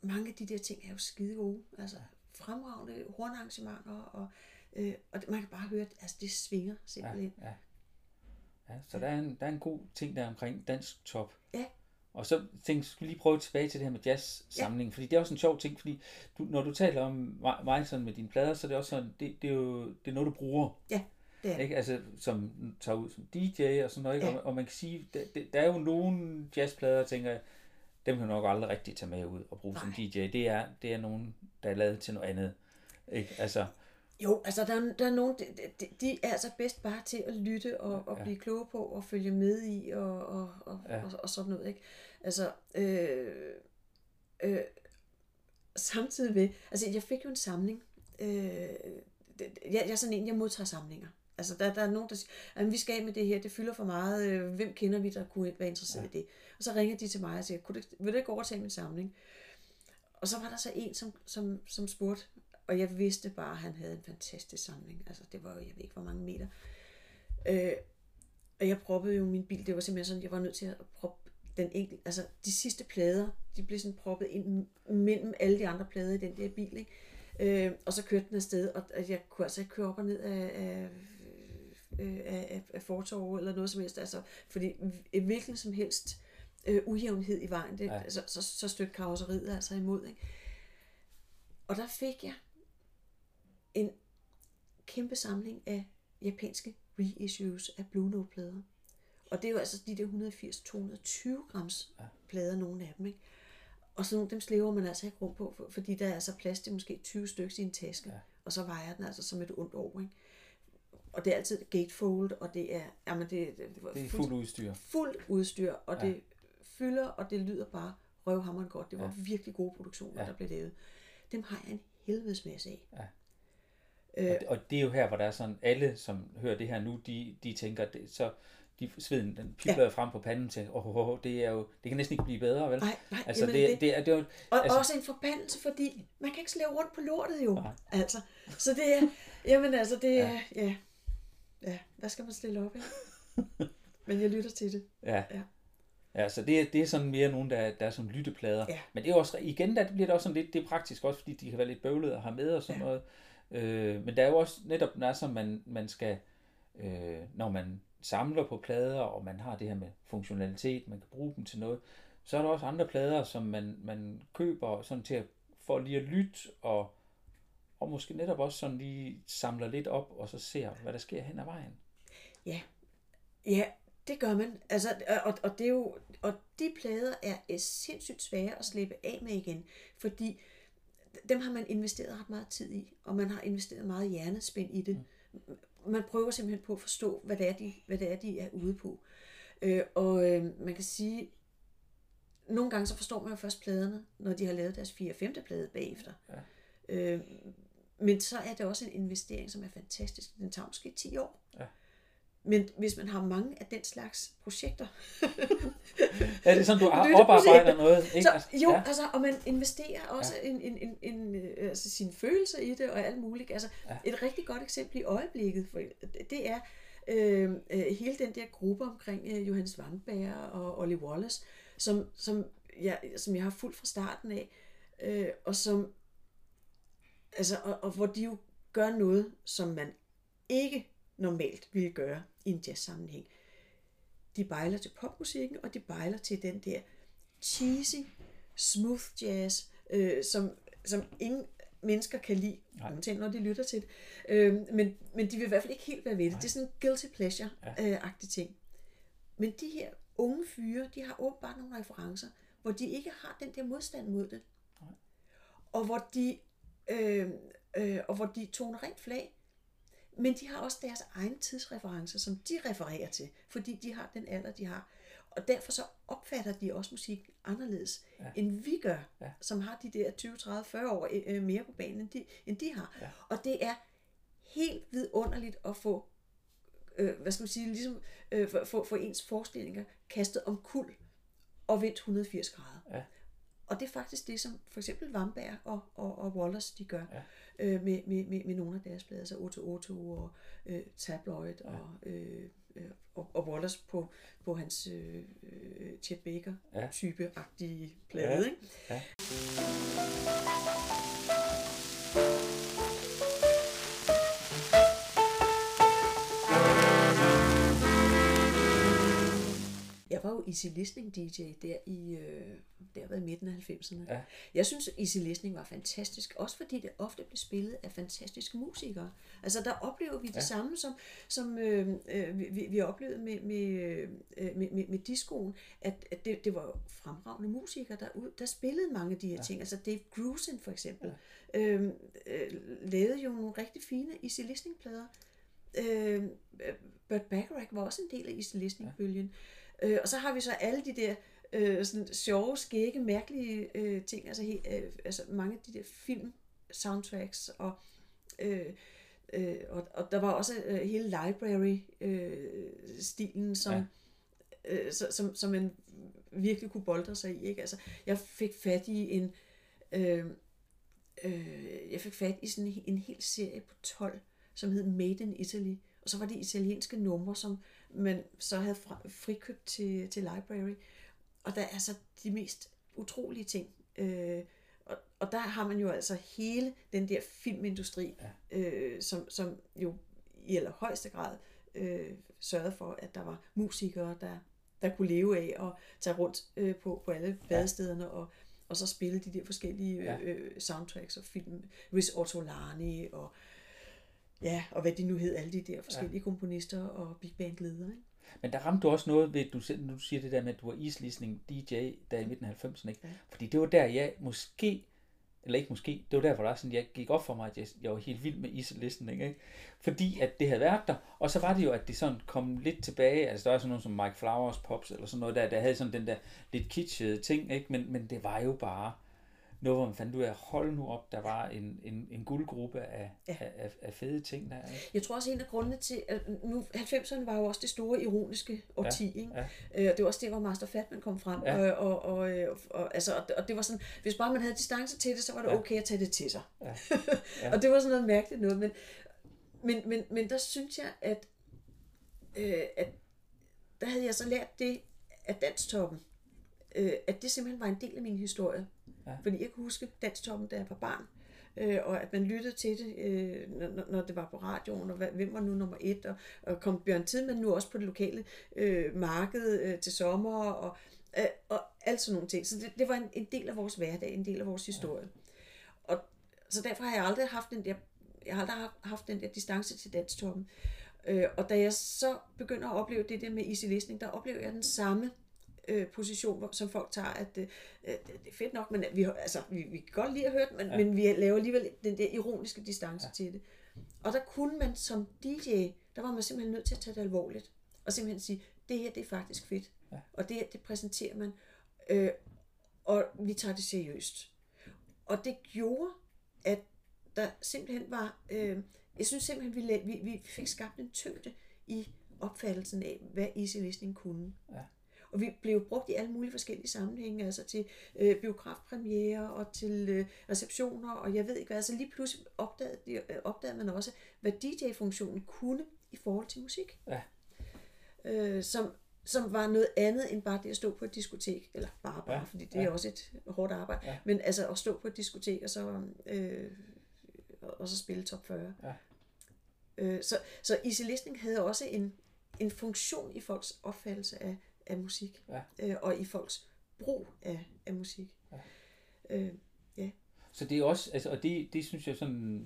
[SPEAKER 2] mange af de der ting er jo skide gode. Altså fremragende hornarrangementer, og, øh, og man kan bare høre, at altså, det svinger simpelthen. Ja, ja.
[SPEAKER 1] Ja så der er, en, der er en god ting der omkring dansk top. Ja. Og så tænkte jeg, skulle lige prøve tilbage til det her med jazz-samlingen, ja. fordi det er også en sjov ting, fordi du, når du taler om mig sådan med dine plader, så er det også sådan, det, det er jo det er noget, du bruger.
[SPEAKER 2] Ja, det er
[SPEAKER 1] ikke? Altså, som tager ud som DJ og sådan noget, ikke? Ja. Og, og man kan sige, der, der er jo nogle jazzplader, tænker jeg, dem kan du nok aldrig rigtig tage med ud og bruge Nej. som DJ. Det er, det er nogen, der er lavet til noget andet. Ikke? Altså,
[SPEAKER 2] jo, altså der, der er nogen, de, de, de er altså bedst bare til at lytte og, og ja. blive kloge på og følge med i og, og, og, ja. og, og sådan noget. Ikke? Altså, øh, øh, samtidig med, altså jeg fik jo en samling. Øh, jeg, jeg er sådan en, jeg modtager samlinger. Altså der, der er nogen, der siger, at vi skal af med det her, det fylder for meget, øh, hvem kender vi, der kunne være interesseret ja. i det? Og så ringer de til mig og siger, kunne det, vil du ikke overtage min samling? Og så var der så en, som, som, som spurgte, og jeg vidste bare, at han havde en fantastisk samling. Altså det var jo, jeg ved ikke, hvor mange meter. Øh, og jeg proppede jo min bil, det var simpelthen sådan, jeg var nødt til at proppe den enkelte, altså de sidste plader, de blev sådan proppet ind mellem alle de andre plader i den der bil, ikke? Øh, og så kørte den afsted, og jeg kunne altså ikke køre op og ned af, af, af, af fortorvet eller noget som helst, altså, fordi hvilken som helst øh, ujævnhed i vejen, det, ja. altså, så, så støtte karosseriet altså imod, ikke? Og der fik jeg en kæmpe samling af japanske reissues af Blue Note-plader. Og det er jo altså de der 180-220 grams plader, nogle af dem. Ikke? Og sådan nogle, dem slæver man altså ikke rum på, fordi der er altså plads til måske 20 stykker i en taske, ja. og så vejer den altså som et ondt år. Ikke? Og det er altid gatefold, og det er, jamen det,
[SPEAKER 1] det, det er fuld udstyr.
[SPEAKER 2] Fuld udstyr, og ja. det fylder, og det lyder bare røvhammeren godt. Det var ja. virkelig gode produktioner, ja. der blev lavet. Dem har jeg en helvedes masse af. Ja.
[SPEAKER 1] Øh, og, det, og det er jo her, hvor der er sådan, alle som hører det her nu, de, de tænker, det, så de sveden den pipler ja. frem på panden til, åh, oh, oh, det er jo, det kan næsten ikke blive bedre, vel?
[SPEAKER 2] Nej, nej,
[SPEAKER 1] altså, det, det, det, er, det er jo,
[SPEAKER 2] Og altså, også en forbandelse, fordi man kan ikke slæve rundt på lortet jo, nej. altså. Så det er, jamen altså, det er, ja, ja, ja hvad skal man stille op, ikke? Men jeg lytter til det.
[SPEAKER 1] Ja. ja. Ja, så det, det er sådan mere nogen, der, der er som lytteplader. Ja. Men det er også, igen, der bliver det også sådan lidt, det er praktisk også, fordi de kan være lidt bøvlede at have med og sådan ja. noget. Øh, men der er jo også netop, når så man, man skal, øh, når man samler på plader, og man har det her med funktionalitet, man kan bruge dem til noget, så er der også andre plader, som man, man køber sådan til at, for lige at lytte, og, og måske netop også sådan lige samler lidt op, og så ser, hvad der sker hen ad vejen.
[SPEAKER 2] Ja, ja det gør man. Altså, og, og, det er jo, og de plader er sindssygt svære at slippe af med igen, fordi dem har man investeret ret meget tid i, og man har investeret meget hjernespind i det. Mm. Man prøver simpelthen på at forstå, hvad det er, de, hvad det er, de er ude på. Øh, og øh, man kan sige, nogle gange så forstår man jo først pladerne, når de har lavet deres 4. og 5. plade bagefter. Ja. Øh, men så er det også en investering, som er fantastisk. Den tager måske 10 år. Ja. Men hvis man har mange af den slags projekter...
[SPEAKER 1] ja, det er sådan, du oparbejder noget. Ikke?
[SPEAKER 2] Så, altså, jo, ja. altså, og man investerer også ja. en, en, en, en, øh, altså, sin følelse i det og alt muligt. Altså, ja. Et rigtig godt eksempel i øjeblikket, for det er øh, øh, hele den der gruppe omkring øh, Johannes Wangberg og Ollie Wallace, som, som, jeg, som jeg har fuldt fra starten af, øh, og som altså, og, og hvor de jo gør noget, som man ikke normalt ville gøre i en jazz-sammenhæng. De bejler til popmusikken, og de bejler til den der cheesy, smooth jazz, øh, som, som ingen mennesker kan lide, undtagen når de lytter til det. Øh, men, men de vil i hvert fald ikke helt være ved det. Nej. Det er sådan en guilty pleasure-agtig ting. Men de her unge fyre, de har åbenbart nogle referencer, hvor de ikke har den der modstand mod det. Nej. Og hvor de, øh, øh, og hvor de toner rent flag, men de har også deres egen tidsreferencer, som de refererer til, fordi de har den alder, de har. Og derfor så opfatter de også musik anderledes, ja. end vi gør, ja. som har de der 20, 30, 40 år øh, mere på banen, end de, end de har. Ja. Og det er helt vidunderligt at få, øh, hvad skal man sige, ligesom øh, få, få ens forestillinger kastet om kul og vendt 180 grader. Ja. Og det er faktisk det, som for eksempel Vamberg og, og, og Wallace de gør. Ja øh, med, med, med, med nogle af deres blade, altså Otto Otto og øh, Tabloid ja. og, øh, øh, og, og Wallace på, på hans øh, øh Chet Baker ja. plade. Ja. Ikke? Ja. Jeg var jo Easy Listening DJ der i, øh, der var i midten af 90'erne.
[SPEAKER 1] Ja.
[SPEAKER 2] Jeg synes, Easy Listening var fantastisk, også fordi det ofte blev spillet af fantastiske musikere. Altså der oplever vi det
[SPEAKER 1] Ja.
[SPEAKER 2] samme, som, som øh, øh, vi, vi oplevede med, med, øh, med, med, med discoen, at, at det, det var fremragende musikere, der, ud, der spillede mange af de her ja. ting. Altså Dave Grusin for eksempel, ja. øh, øh, lavede jo nogle rigtig fine Easy Listening-plader. Øh, Burt Bacharach var også en del af Easy Listening-bølgen. Ja. Øh, og så har vi så alle de der øh, sådan sjove, skægge, mærkelige øh, ting, altså, he, øh, altså mange af de der film soundtracks og øh, øh, og, og der var også øh, hele library øh, stilen som, ja. øh, så, som som man virkelig kunne boldre sig i, ikke? Altså, jeg fik fat i en øh, øh, jeg fik fat i sådan en, en hel serie på 12, som hed Made in Italy, og så var det italienske numre, som man så havde frikøbt til, til library. Og der er altså de mest utrolige ting. Øh, og, og der har man jo altså hele den der filmindustri, ja. øh, som, som jo i allerhøjeste grad øh, sørgede for, at der var musikere, der, der kunne leve af at tage rundt øh, på, på alle badestederne ja. og, og så spille de der forskellige ja. øh, soundtracks og film. Riz Ortolani og ja, og hvad de nu hed, alle de der forskellige ja. komponister og big band ledere. Ikke?
[SPEAKER 1] Men der ramte du også noget ved, du, selv- du siger det der med, at du var islistening DJ der i midten af 90'erne, ikke?
[SPEAKER 2] Ja.
[SPEAKER 1] Fordi det var der, jeg måske, eller ikke måske, det var der, hvor der er sådan, jeg gik op for mig, at jeg, jeg var helt vild med islistening, ikke? Fordi at det havde været der, og så var det jo, at det sådan kom lidt tilbage, altså der var sådan noget som Mike Flowers Pops, eller sådan noget der, der havde sådan den der lidt kitschede ting, ikke? Men, men det var jo bare noget, hvor man fandt ud af, hold nu op, der var en, en, en guldgruppe af,
[SPEAKER 2] Ja.
[SPEAKER 1] af, af, fede ting der, ikke?
[SPEAKER 2] Jeg tror også, en af grundene til, at nu 90'erne var jo også det store ironiske årti,
[SPEAKER 1] Ja,
[SPEAKER 2] ikke?
[SPEAKER 1] ja.
[SPEAKER 2] Øh, og det var også der, hvor Master Fatman kom frem.
[SPEAKER 1] Ja.
[SPEAKER 2] Og, og, og, og, og, altså, og, og det var sådan, hvis bare man havde distance til det, så var det
[SPEAKER 1] Ja.
[SPEAKER 2] okay at tage det til sig.
[SPEAKER 1] Ja.
[SPEAKER 2] Ja. og det var sådan noget mærkeligt noget. Men, men, men, men der synes jeg, at, øh, at der havde jeg så lært det af danstoppen, øh, at det simpelthen var en del af min historie.
[SPEAKER 1] Ja.
[SPEAKER 2] Fordi jeg kan huske danstoppen, da jeg var barn, øh, og at man lyttede til det, øh, når, når det var på radioen, og hvem var nu nummer et, og, og kom Bjørn Tidemand nu også på det lokale øh, marked øh, til sommer, og, øh, og alt sådan nogle ting. Så det, det var en, en del af vores hverdag, en del af vores historie. Og så derfor har jeg aldrig haft den der, jeg har aldrig haft- haft den der distance til danstoppen. Øh, og da jeg så begynder at opleve det der med easy listening, der oplever jeg den samme øh, position, som folk tager, at øh, det er fedt nok, men vi, altså, vi, vi kan godt lide at høre det, men, ja. Men vi laver alligevel den der ironiske distance ja. til det. Og der kunne man som DJ, der var man simpelthen nødt til at tage det alvorligt, og simpelthen sige, det her det er faktisk fedt,
[SPEAKER 1] Ja.
[SPEAKER 2] og det her det præsenterer man, øh, og vi tager det seriøst. Og det gjorde, at der simpelthen var, øh, jeg synes simpelthen, vi, vi, vi fik skabt en tyngde i opfattelsen af, hvad easy listening kunne.
[SPEAKER 1] Ja.
[SPEAKER 2] Og vi blev brugt i alle mulige forskellige sammenhænge, altså til øh, biografpremiere og til øh, receptioner, og jeg ved ikke hvad. Altså lige pludselig opdagede, de- øh, opdagede man også, hvad DJ-funktionen kunne i forhold til musik.
[SPEAKER 1] Ja.
[SPEAKER 2] Øh, som, som var noget andet end bare det at stå på et diskotek, eller bare bare, ja. Fordi det er
[SPEAKER 1] ja.
[SPEAKER 2] også et hårdt arbejde,
[SPEAKER 1] Ja.
[SPEAKER 2] men altså at stå på et diskotek og så, øh, og så spille top 40.
[SPEAKER 1] Ja.
[SPEAKER 2] Øh, så, så easy listening havde også en, en funktion i folks opfattelse af, af musik,
[SPEAKER 1] Ja.
[SPEAKER 2] øh, og i folks brug af, af musik.
[SPEAKER 1] Ja.
[SPEAKER 2] Øh,
[SPEAKER 1] Så det er også, altså, og det, det synes jeg sådan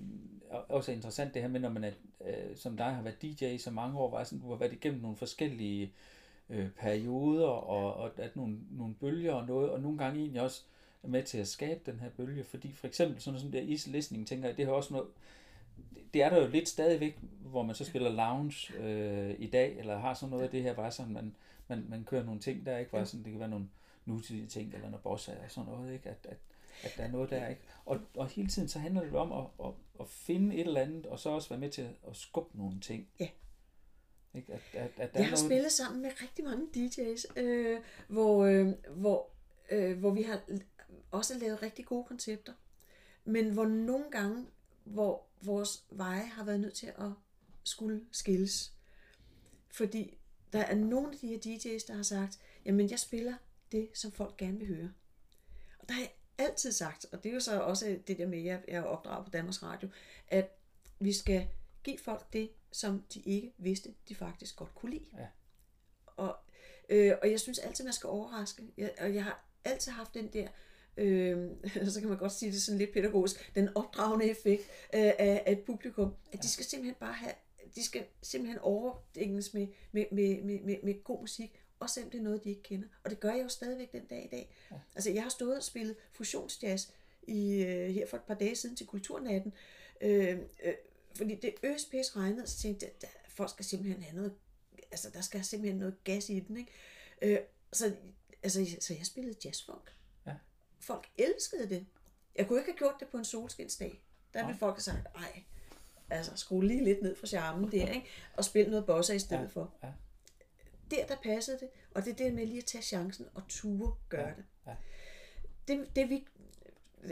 [SPEAKER 1] også er interessant, det her med, når man er, øh, som dig har været DJ i så mange år, var sådan, du har været igennem nogle forskellige øh, perioder, og, og at nogle, nogle bølger og noget, og nogle gange egentlig også er med til at skabe den her bølge, fordi for eksempel sådan noget som der easy listening, tænker jeg, det har også noget, det er der jo lidt stadigvæk, hvor man så spiller lounge øh, i dag, eller har sådan noget af det her, bare sådan, man, man, man kører nogle ting der, ikke? Bare sådan, det kan være nogle nutidige ting, eller noget bossa og sådan noget, ikke? At, at, at der er noget der, ikke? Og, og hele tiden så handler det om at, at, at finde et eller andet, og så også være med til at skubbe nogle ting.
[SPEAKER 2] Ja.
[SPEAKER 1] Ikke? At, at, at der
[SPEAKER 2] Jeg har
[SPEAKER 1] noget,
[SPEAKER 2] spillet sammen med rigtig mange DJ's, øh, hvor, øh, hvor, øh, hvor vi har også lavet rigtig gode koncepter. Men hvor nogle gange, hvor vores veje har været nødt til at skulle skilles. Fordi der er nogle af de her DJ's, der har sagt, jamen jeg spiller det, som folk gerne vil høre. Og der har jeg altid sagt, og det er jo så også det der med, at jeg er opdraget på Danmarks Radio, at vi skal give folk det, som de ikke vidste, de faktisk godt kunne lide.
[SPEAKER 1] Ja.
[SPEAKER 2] Og Øh, og jeg synes altid, man skal overraske. Jeg, og jeg har altid haft den der, øh, så kan man godt sige det sådan lidt pædagogisk, den opdragende effekt øh, af, af et publikum, at de skal simpelthen bare have, de skal simpelthen overdænges med, med, med, med, med, med god musik, også selvom det er noget, de ikke kender. Og det gør jeg jo stadigvæk den dag i dag. Ja. Altså, jeg har stået og spillet fusionsjazz i, øh, her for et par dage siden til Kulturnatten, øh, øh, fordi det øspæs regnede, så tænkte jeg, at folk skal simpelthen have noget, altså der skal simpelthen noget gas i den, ikke? Øh, så, altså, så jeg spillede jazzfunk. Ja. Folk elskede det. Jeg kunne ikke have gjort det på en solskinsdag. Der ville folk have sagt, ej, altså skru lige lidt ned fra charmen der, ikke? og spille noget bossa i stedet ja. for. Ja. Der, der passede det, og det er det med lige at tage chancen og ture gøre ja. det. Ja. Det, det, vi,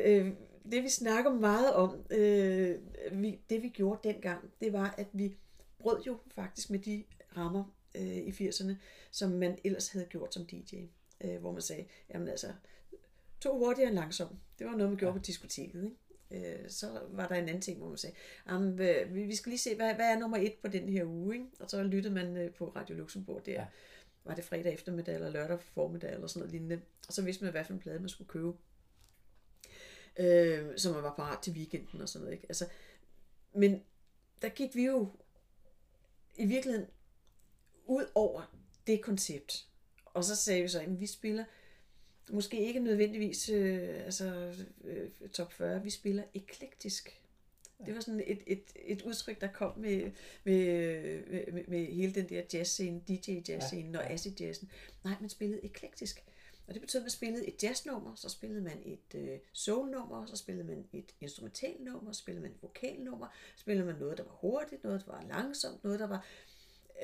[SPEAKER 2] øh, det vi snakker meget om, øh, vi, det vi gjorde dengang, det var, at vi brød jo faktisk med de rammer øh, i 80'erne, som man ellers havde gjort som DJ. Øh, hvor man sagde, jamen altså, to hurtigere end langsom. Det var noget, man gjorde ja. på diskoteket. Ikke? Øh, så var der en anden ting, hvor man sagde, jamen, vi, skal lige se, hvad, hvad er nummer et på den her uge? Ikke? Og så lyttede man øh, på Radio Luxembourg der. Ja. Var det fredag eftermiddag eller lørdag formiddag eller sådan noget lignende. Og så vidste man, hvad for en plade man skulle købe øh, så man var parat til weekenden og sådan noget. Ikke? Altså, men der gik vi jo i virkeligheden ud over det koncept. Og så sagde vi så, at vi spiller måske ikke nødvendigvis øh, altså, øh, top 40, vi spiller eklektisk. Det var sådan et, et, et udtryk, der kom med, med, med, med hele den der jazzscene, DJ-jazzscene ja, og acid-jazzen. Nej, man spillede eklektisk. Og det betød, at man spillede et jazznummer, så spillede man et øh, soulnummer, så spillede man et instrumentalnummer, så spillede man et vokalnummer, så spillede man noget, der var hurtigt, noget, der var langsomt, noget, der var...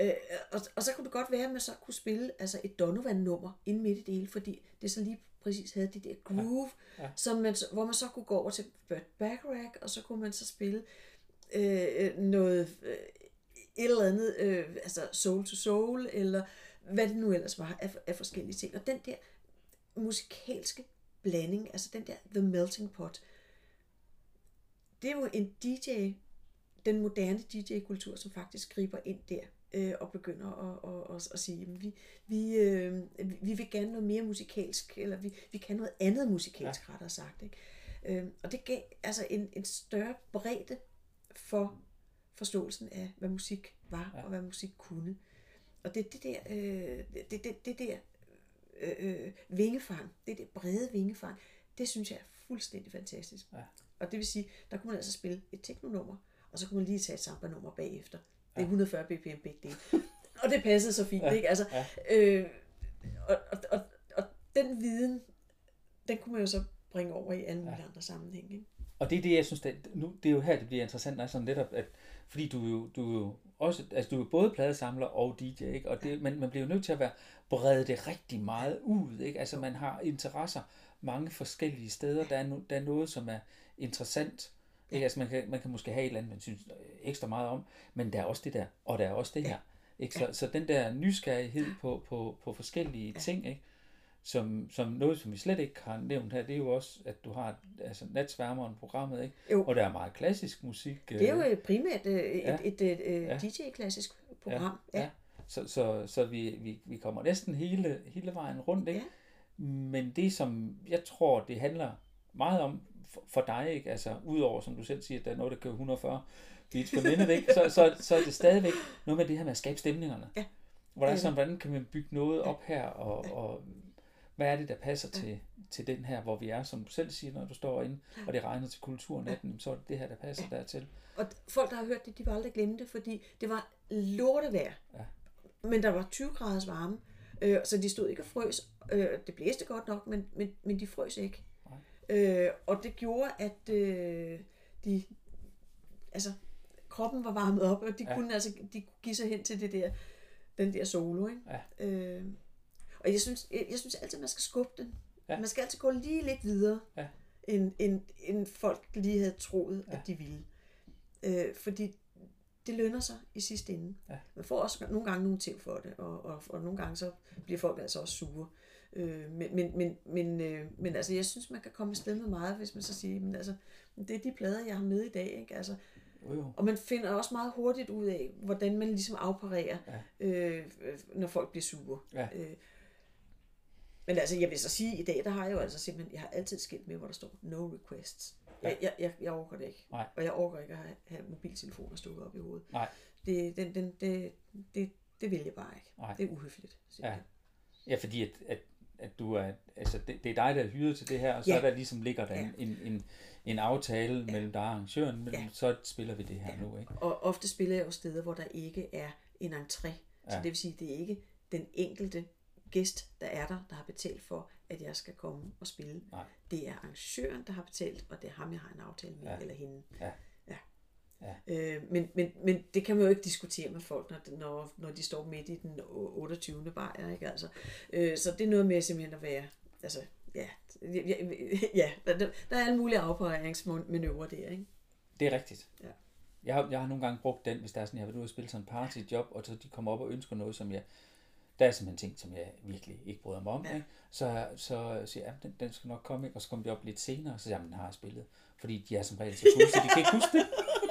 [SPEAKER 2] Øh, og, og så kunne det godt være, at man så kunne spille altså et Donovan-nummer ind midt i det hele, fordi det så lige præcis havde det der groove, ja. Ja. Som man, hvor man så kunne gå over til Burt Bacharach, og så kunne man så spille øh, noget, øh, et eller andet, øh, altså soul to soul, eller hvad det nu ellers var af, af forskellige ting. Og den der musikalske blanding, altså den der The Melting Pot, det er jo en DJ, den moderne DJ-kultur, som faktisk griber ind der øh, og begynder at, at, at, at sige, at vi, vi, øh, vi vil gerne noget mere musikalsk, eller vi, vi kan noget andet musikalsk, ja. rettere sagt. Ikke? Øh, og det gav altså en, en større bredde for forståelsen af, hvad musik var, ja. og hvad musik kunne. Og det, det der, øh, det, det, det der Øh, øh, vingefang, det der brede vingefang, det synes jeg er fuldstændig fantastisk. Ja. Og det vil sige, der kunne man altså spille et teknonummer, og så kunne man lige tage et samba-nummer bagefter. Det er 140 bpm begge dele. og det passede så fint, ja. ikke? Altså, ja. øh, og, og, og, og den viden, den kunne man jo så bringe over i alle mulige ja. andre sammenhænge. Ikke?
[SPEAKER 1] Og det er det, jeg synes, det, nu, det er jo her, det bliver interessant, når sådan netop, at, fordi du jo, du jo også, altså du er både pladesamler og DJ, ikke? Og det, men man bliver jo nødt til at være brede det rigtig meget ud, ikke? Altså man har interesser mange forskellige steder. Der er, no, der er noget, som er interessant. Ikke? Altså man kan, man kan måske have et eller andet, man synes ekstra meget om, men der er også det der, og der er også det her. Ikke? Så, så den der nysgerrighed på, på, på forskellige ting, ikke? som, som noget, som vi slet ikke har nævnt her, det er jo også, at du har altså, natsværmeren programmet, ikke? Jo. og der er meget klassisk musik.
[SPEAKER 2] Det er jo øh, primært øh, et, ja. et, et, et ja. DJ-klassisk program. Ja. ja.
[SPEAKER 1] Så, så, så vi, vi, vi kommer næsten hele, hele vejen rundt. Ikke? Ja. Men det, som jeg tror, det handler meget om for, for dig, ikke? altså udover, som du selv siger, at der er noget, der kører 140 beats per minute, ikke? Så, så, så er det stadigvæk noget med det her med at skabe stemningerne. Ja. Hvordan, sådan, hvordan kan man bygge noget op her, og, og hvad er det, der passer til, til den her, hvor vi er, som du selv siger, når du står inde, og det regner til kulturnatten, så er det det her, der passer ja. dertil.
[SPEAKER 2] Og folk, der har hørt det, de vil aldrig glemme det, fordi det var lortevejr. Ja. Men der var 20 graders varme, øh, så de stod ikke og frøs. Øh, det blæste godt nok, men, men, men de frøs ikke. Øh, og det gjorde, at øh, de, altså, kroppen var varmet op, og de ja. kunne altså de kunne give sig hen til det der, den der solo. Ikke? Ja. Øh, og jeg synes, jeg, jeg synes altid, man skal skubbe den. Ja. Man skal altid gå lige lidt videre, ja. end, end, end folk lige havde troet, ja. at de ville. Øh, fordi det lønner sig i sidste ende. Ja. Man får også nogle gange nogle ting for det, og, og, og nogle gange så bliver folk altså også sure. Øh, men, men, men, men, øh, men altså, jeg synes, man kan komme afsted med meget, hvis man så siger, men altså, det er de plader, jeg har med i dag. Ikke? Altså, jo, jo. Og man finder også meget hurtigt ud af, hvordan man ligesom afparerer, ja. øh, når folk bliver sure. Ja. Øh, Men altså, jeg vil så sige, at i dag, der har jeg jo altså simpelthen, jeg har altid skilt med, hvor der står no requests. Jeg, jeg, jeg, jeg overgår det ikke.
[SPEAKER 1] Nej.
[SPEAKER 2] Og jeg overgår ikke at have, have mobiltelefoner stukket op i hovedet.
[SPEAKER 1] Nej.
[SPEAKER 2] Det, den, den, det, det, det vil jeg bare ikke.
[SPEAKER 1] Nej.
[SPEAKER 2] Det er uhøfligt.
[SPEAKER 1] Ja.
[SPEAKER 2] simpelthen.
[SPEAKER 1] Ja, fordi at, at, at du er, altså det, det er dig, der er hyret til det her, og så
[SPEAKER 2] Ja.
[SPEAKER 1] der ligesom ligger der
[SPEAKER 2] Ja.
[SPEAKER 1] en, en, en, aftale ja. mellem dig og arrangøren, men
[SPEAKER 2] Ja.
[SPEAKER 1] så spiller vi det her ja. nu, ikke?
[SPEAKER 2] Og ofte spiller jeg jo steder, hvor der ikke er en entré. Så
[SPEAKER 1] Ja.
[SPEAKER 2] det vil sige, det er ikke den enkelte gæst, der er der, der har betalt for, at jeg skal komme og spille.
[SPEAKER 1] Nej.
[SPEAKER 2] Det er arrangøren, der har betalt, og det er ham, jeg har en aftale med,
[SPEAKER 1] Ja.
[SPEAKER 2] eller hende.
[SPEAKER 1] Ja.
[SPEAKER 2] Ja. Øh, men, men, men det kan man jo ikke diskutere med folk, når, når, når de står midt i den 28. bajer, ikke? Altså, øh, så det er noget med simpelthen at være, altså, ja, ja, ja der, der er alle mulige afpegningsmanøvrer der, ikke?
[SPEAKER 1] Det er rigtigt.
[SPEAKER 2] Ja.
[SPEAKER 1] Jeg har, jeg har nogle gange brugt den, hvis der er sådan, jeg har været ude og spille sådan en partyjob, og så de kommer op og ønsker noget, som jeg, der er simpelthen ting, som jeg virkelig ikke bryder mig om,
[SPEAKER 2] Ja.
[SPEAKER 1] ikke? Så, så siger jeg, ja, den, den skal nok komme, ikke? og så kommer de op lidt senere, og så siger jeg, "Men den har jeg spillet. Fordi de er som regel så fulde, så de kan ikke huske det.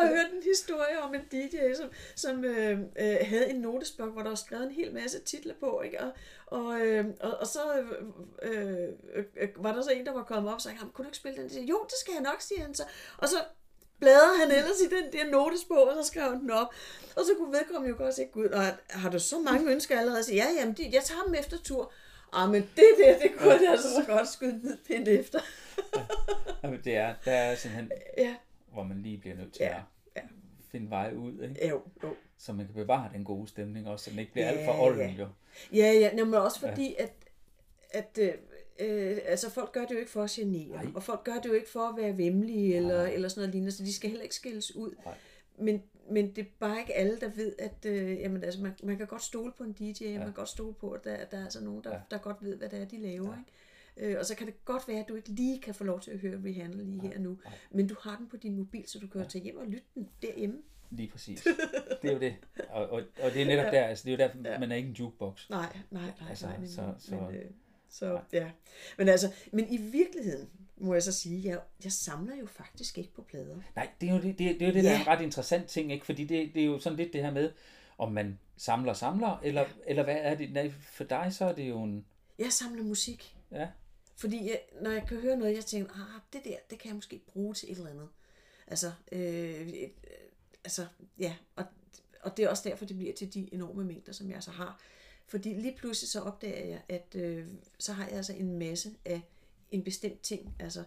[SPEAKER 2] Jeg har hørt en historie om en DJ, som, som øh, øh, havde en notesbog, hvor der var skrevet en hel masse titler på, ikke? Og, og, øh, og, og så øh, øh, øh, var der så en, der var kommet op og sagde, "Jamen, kunne du ikke spille den? Siger, jo, det skal jeg nok, siger han så. Og så bladrede han ellers i den der notesbog, og så skrev han den op. Og så kunne vedkommende jo godt se, gud, og har du så mange ønsker allerede? Så, ja, jamen, de, jeg tager dem efter tur. Ah, men det der, det kunne jeg altså så godt skyde ned pinde efter.
[SPEAKER 1] Jamen, det er, der er simpelthen,
[SPEAKER 2] Ja,
[SPEAKER 1] hvor man lige bliver nødt til
[SPEAKER 2] Ja,
[SPEAKER 1] at
[SPEAKER 2] ja.
[SPEAKER 1] finde vej ud, ikke?
[SPEAKER 2] jo, jo.
[SPEAKER 1] så man kan bevare den gode stemning også, så den ikke bliver
[SPEAKER 2] Ja,
[SPEAKER 1] alt for olden,
[SPEAKER 2] ja.
[SPEAKER 1] jo.
[SPEAKER 2] Ja, ja, nå, men også fordi, ja. at, at øh, øh, altså folk gør det jo ikke for at genere,
[SPEAKER 1] Nej.
[SPEAKER 2] og folk gør det jo ikke for at være vemmelige eller,
[SPEAKER 1] Nej.
[SPEAKER 2] eller sådan noget lignende, så de skal heller ikke skilles ud.
[SPEAKER 1] Nej.
[SPEAKER 2] Men, men det er bare ikke alle, der ved, at øh, jamen, altså, man, man kan godt stole på en DJ, ja. man kan godt stole på, at der, der er altså nogen, der. Ja. der godt ved, hvad det er, de laver.
[SPEAKER 1] Ja.
[SPEAKER 2] Ikke? Øh, og så kan det godt være, at du ikke lige kan få lov til at høre Rihanna lige her nu, men du har den på din mobil, så du kan ja. tage hjem og lytte den derhjemme.
[SPEAKER 1] Lige præcis. Det er jo det. Og, og, og det er netop der, altså det er jo der,
[SPEAKER 2] Ja.
[SPEAKER 1] man er ikke en jukebox.
[SPEAKER 2] Nej, nej, nej,
[SPEAKER 1] Altså,
[SPEAKER 2] nej.
[SPEAKER 1] så- så-
[SPEAKER 2] men, øh, så ja. Men altså, men i virkeligheden må jeg så sige, jeg, jeg samler jo faktisk ikke på plader.
[SPEAKER 1] Nej, det er jo det, det, det, er jo det der er
[SPEAKER 2] Ja.
[SPEAKER 1] en ret interessant ting, ikke? Fordi det, det er jo sådan lidt det her med, om man samler samler, eller, eller hvad er det? Nej, for dig så er det jo en...
[SPEAKER 2] Jeg samler musik,
[SPEAKER 1] Ja,
[SPEAKER 2] fordi jeg, når jeg kan høre noget, jeg tænker, ah, det der, det kan jeg måske bruge til et eller andet. Altså, øh, øh, altså ja, og, og det er også derfor, det bliver til de enorme mængder, som jeg så har. Fordi lige pludselig så opdager jeg, at øh, så har jeg altså en masse af en bestemt ting. Altså,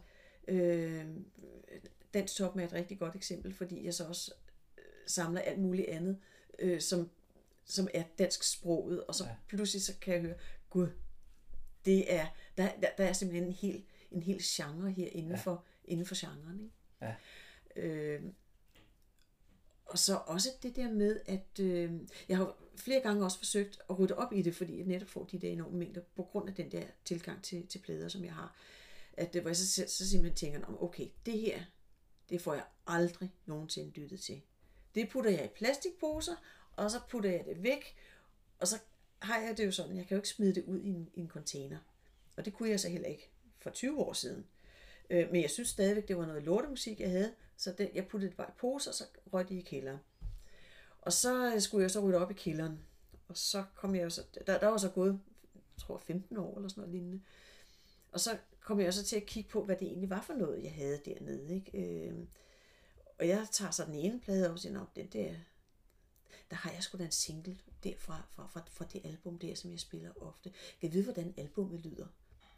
[SPEAKER 2] øh, Dansk Top er et rigtig godt eksempel, fordi jeg så også øh, samler alt muligt andet, øh, som, som er dansk sproget, og så
[SPEAKER 1] Ja.
[SPEAKER 2] pludselig så kan jeg høre, gud, det er, der, der, der er simpelthen en hel, en hel genre her inden,
[SPEAKER 1] Ja.
[SPEAKER 2] for, inden for genren. Ikke?
[SPEAKER 1] Ja.
[SPEAKER 2] Øh, og så også det der med, at øh, jeg har flere gange også forsøgt at rydde op i det, fordi jeg netop får de der enorme mængder, på grund af den der tilgang til, til plader, som jeg har. At det, hvor jeg så, så, så simpelthen tænker, om okay, det her, det får jeg aldrig nogensinde lyttet til. Det putter jeg i plastikposer, og så putter jeg det væk, og så har jeg det jo sådan, jeg kan jo ikke smide det ud i en, i en container. Og det kunne jeg så heller ikke for 20 år siden. Øh, men jeg synes stadigvæk, det var noget lortemusik, jeg havde, så det, jeg puttede det bare i poser, og så røg de i kælderen. Og så øh, skulle jeg så rydde op i kælderen. Og så kom jeg så, der, der var så gået, jeg tror 15 år eller sådan noget lignende. Og så kom jeg så til at kigge på, hvad det egentlig var for noget, jeg havde dernede. Ikke? Øh, og jeg tager så den ene plade og siger, den der, der har jeg sgu da en single derfra, fra, fra, fra det album der, som jeg spiller ofte. Jeg ved, hvordan albumet lyder?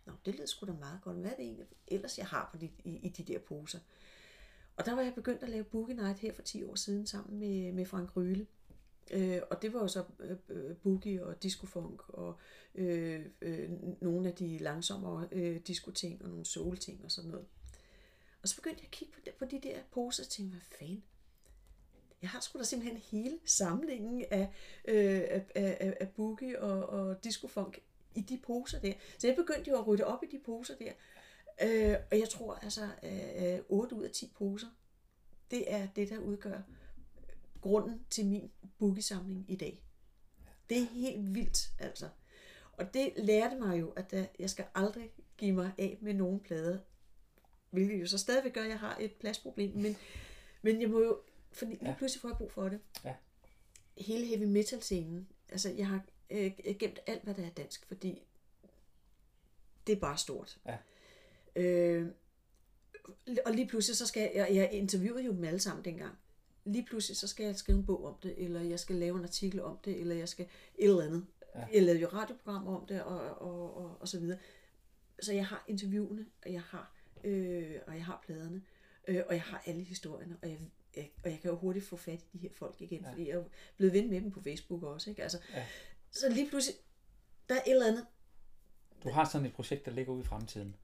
[SPEAKER 2] Nå, det lyder sgu da meget godt. Hvad er det egentlig ellers, jeg har på de, i, i de der poser? Og der var jeg begyndt at lave Boogie Night her for 10 år siden sammen med, med Frank Ryle. Øh, og det var jo så øh, øh boogie og discofunk og øh, øh, nogle af de langsommere øh, discoting og nogle soul-ting og sådan noget. Og så begyndte jeg at kigge på de, på de der poser og tænkte, hvad fanden? Jeg har sgu da simpelthen hele samlingen af, øh, af, af, af boogie og, og discofunk i de poser der. Så jeg begyndte jo at rydde op i de poser der. Øh, og jeg tror altså, øh, 8 ud af 10 poser, det er det, der udgør grunden til min boogie-samling i dag. Det er helt vildt, altså. Og det lærte mig jo, at der- jeg skal aldrig give mig af med nogen plader. Hvilket jo så stadigvæk gør, at jeg har et pladsproblem. Men, men jeg må jo, fordi lige
[SPEAKER 1] Ja.
[SPEAKER 2] pludselig får jeg brug for det.
[SPEAKER 1] Ja.
[SPEAKER 2] Hele heavy metal scenen, altså jeg har øh, gemt alt, hvad der er dansk, fordi det er bare stort.
[SPEAKER 1] Ja.
[SPEAKER 2] Øh, og lige pludselig, så skal jeg, jeg interviewede jo dem alle sammen dengang. Lige pludselig, så skal jeg skrive en bog om det, eller jeg skal lave en artikel om det, eller jeg skal et eller andet. Ja. Jeg lavede jo radioprogram om det, og, og, og, og så videre. Så jeg har interviewene, og jeg har, øh, og jeg har pladerne, øh, og jeg har alle historierne, og jeg, jeg, og jeg kan jo hurtigt få fat i de her folk igen, ja. fordi jeg er blevet ven med dem på Facebook også. Ikke? Altså, ja. Så lige pludselig, der er et eller andet.
[SPEAKER 1] Du har sådan et projekt, der ligger ude i fremtiden.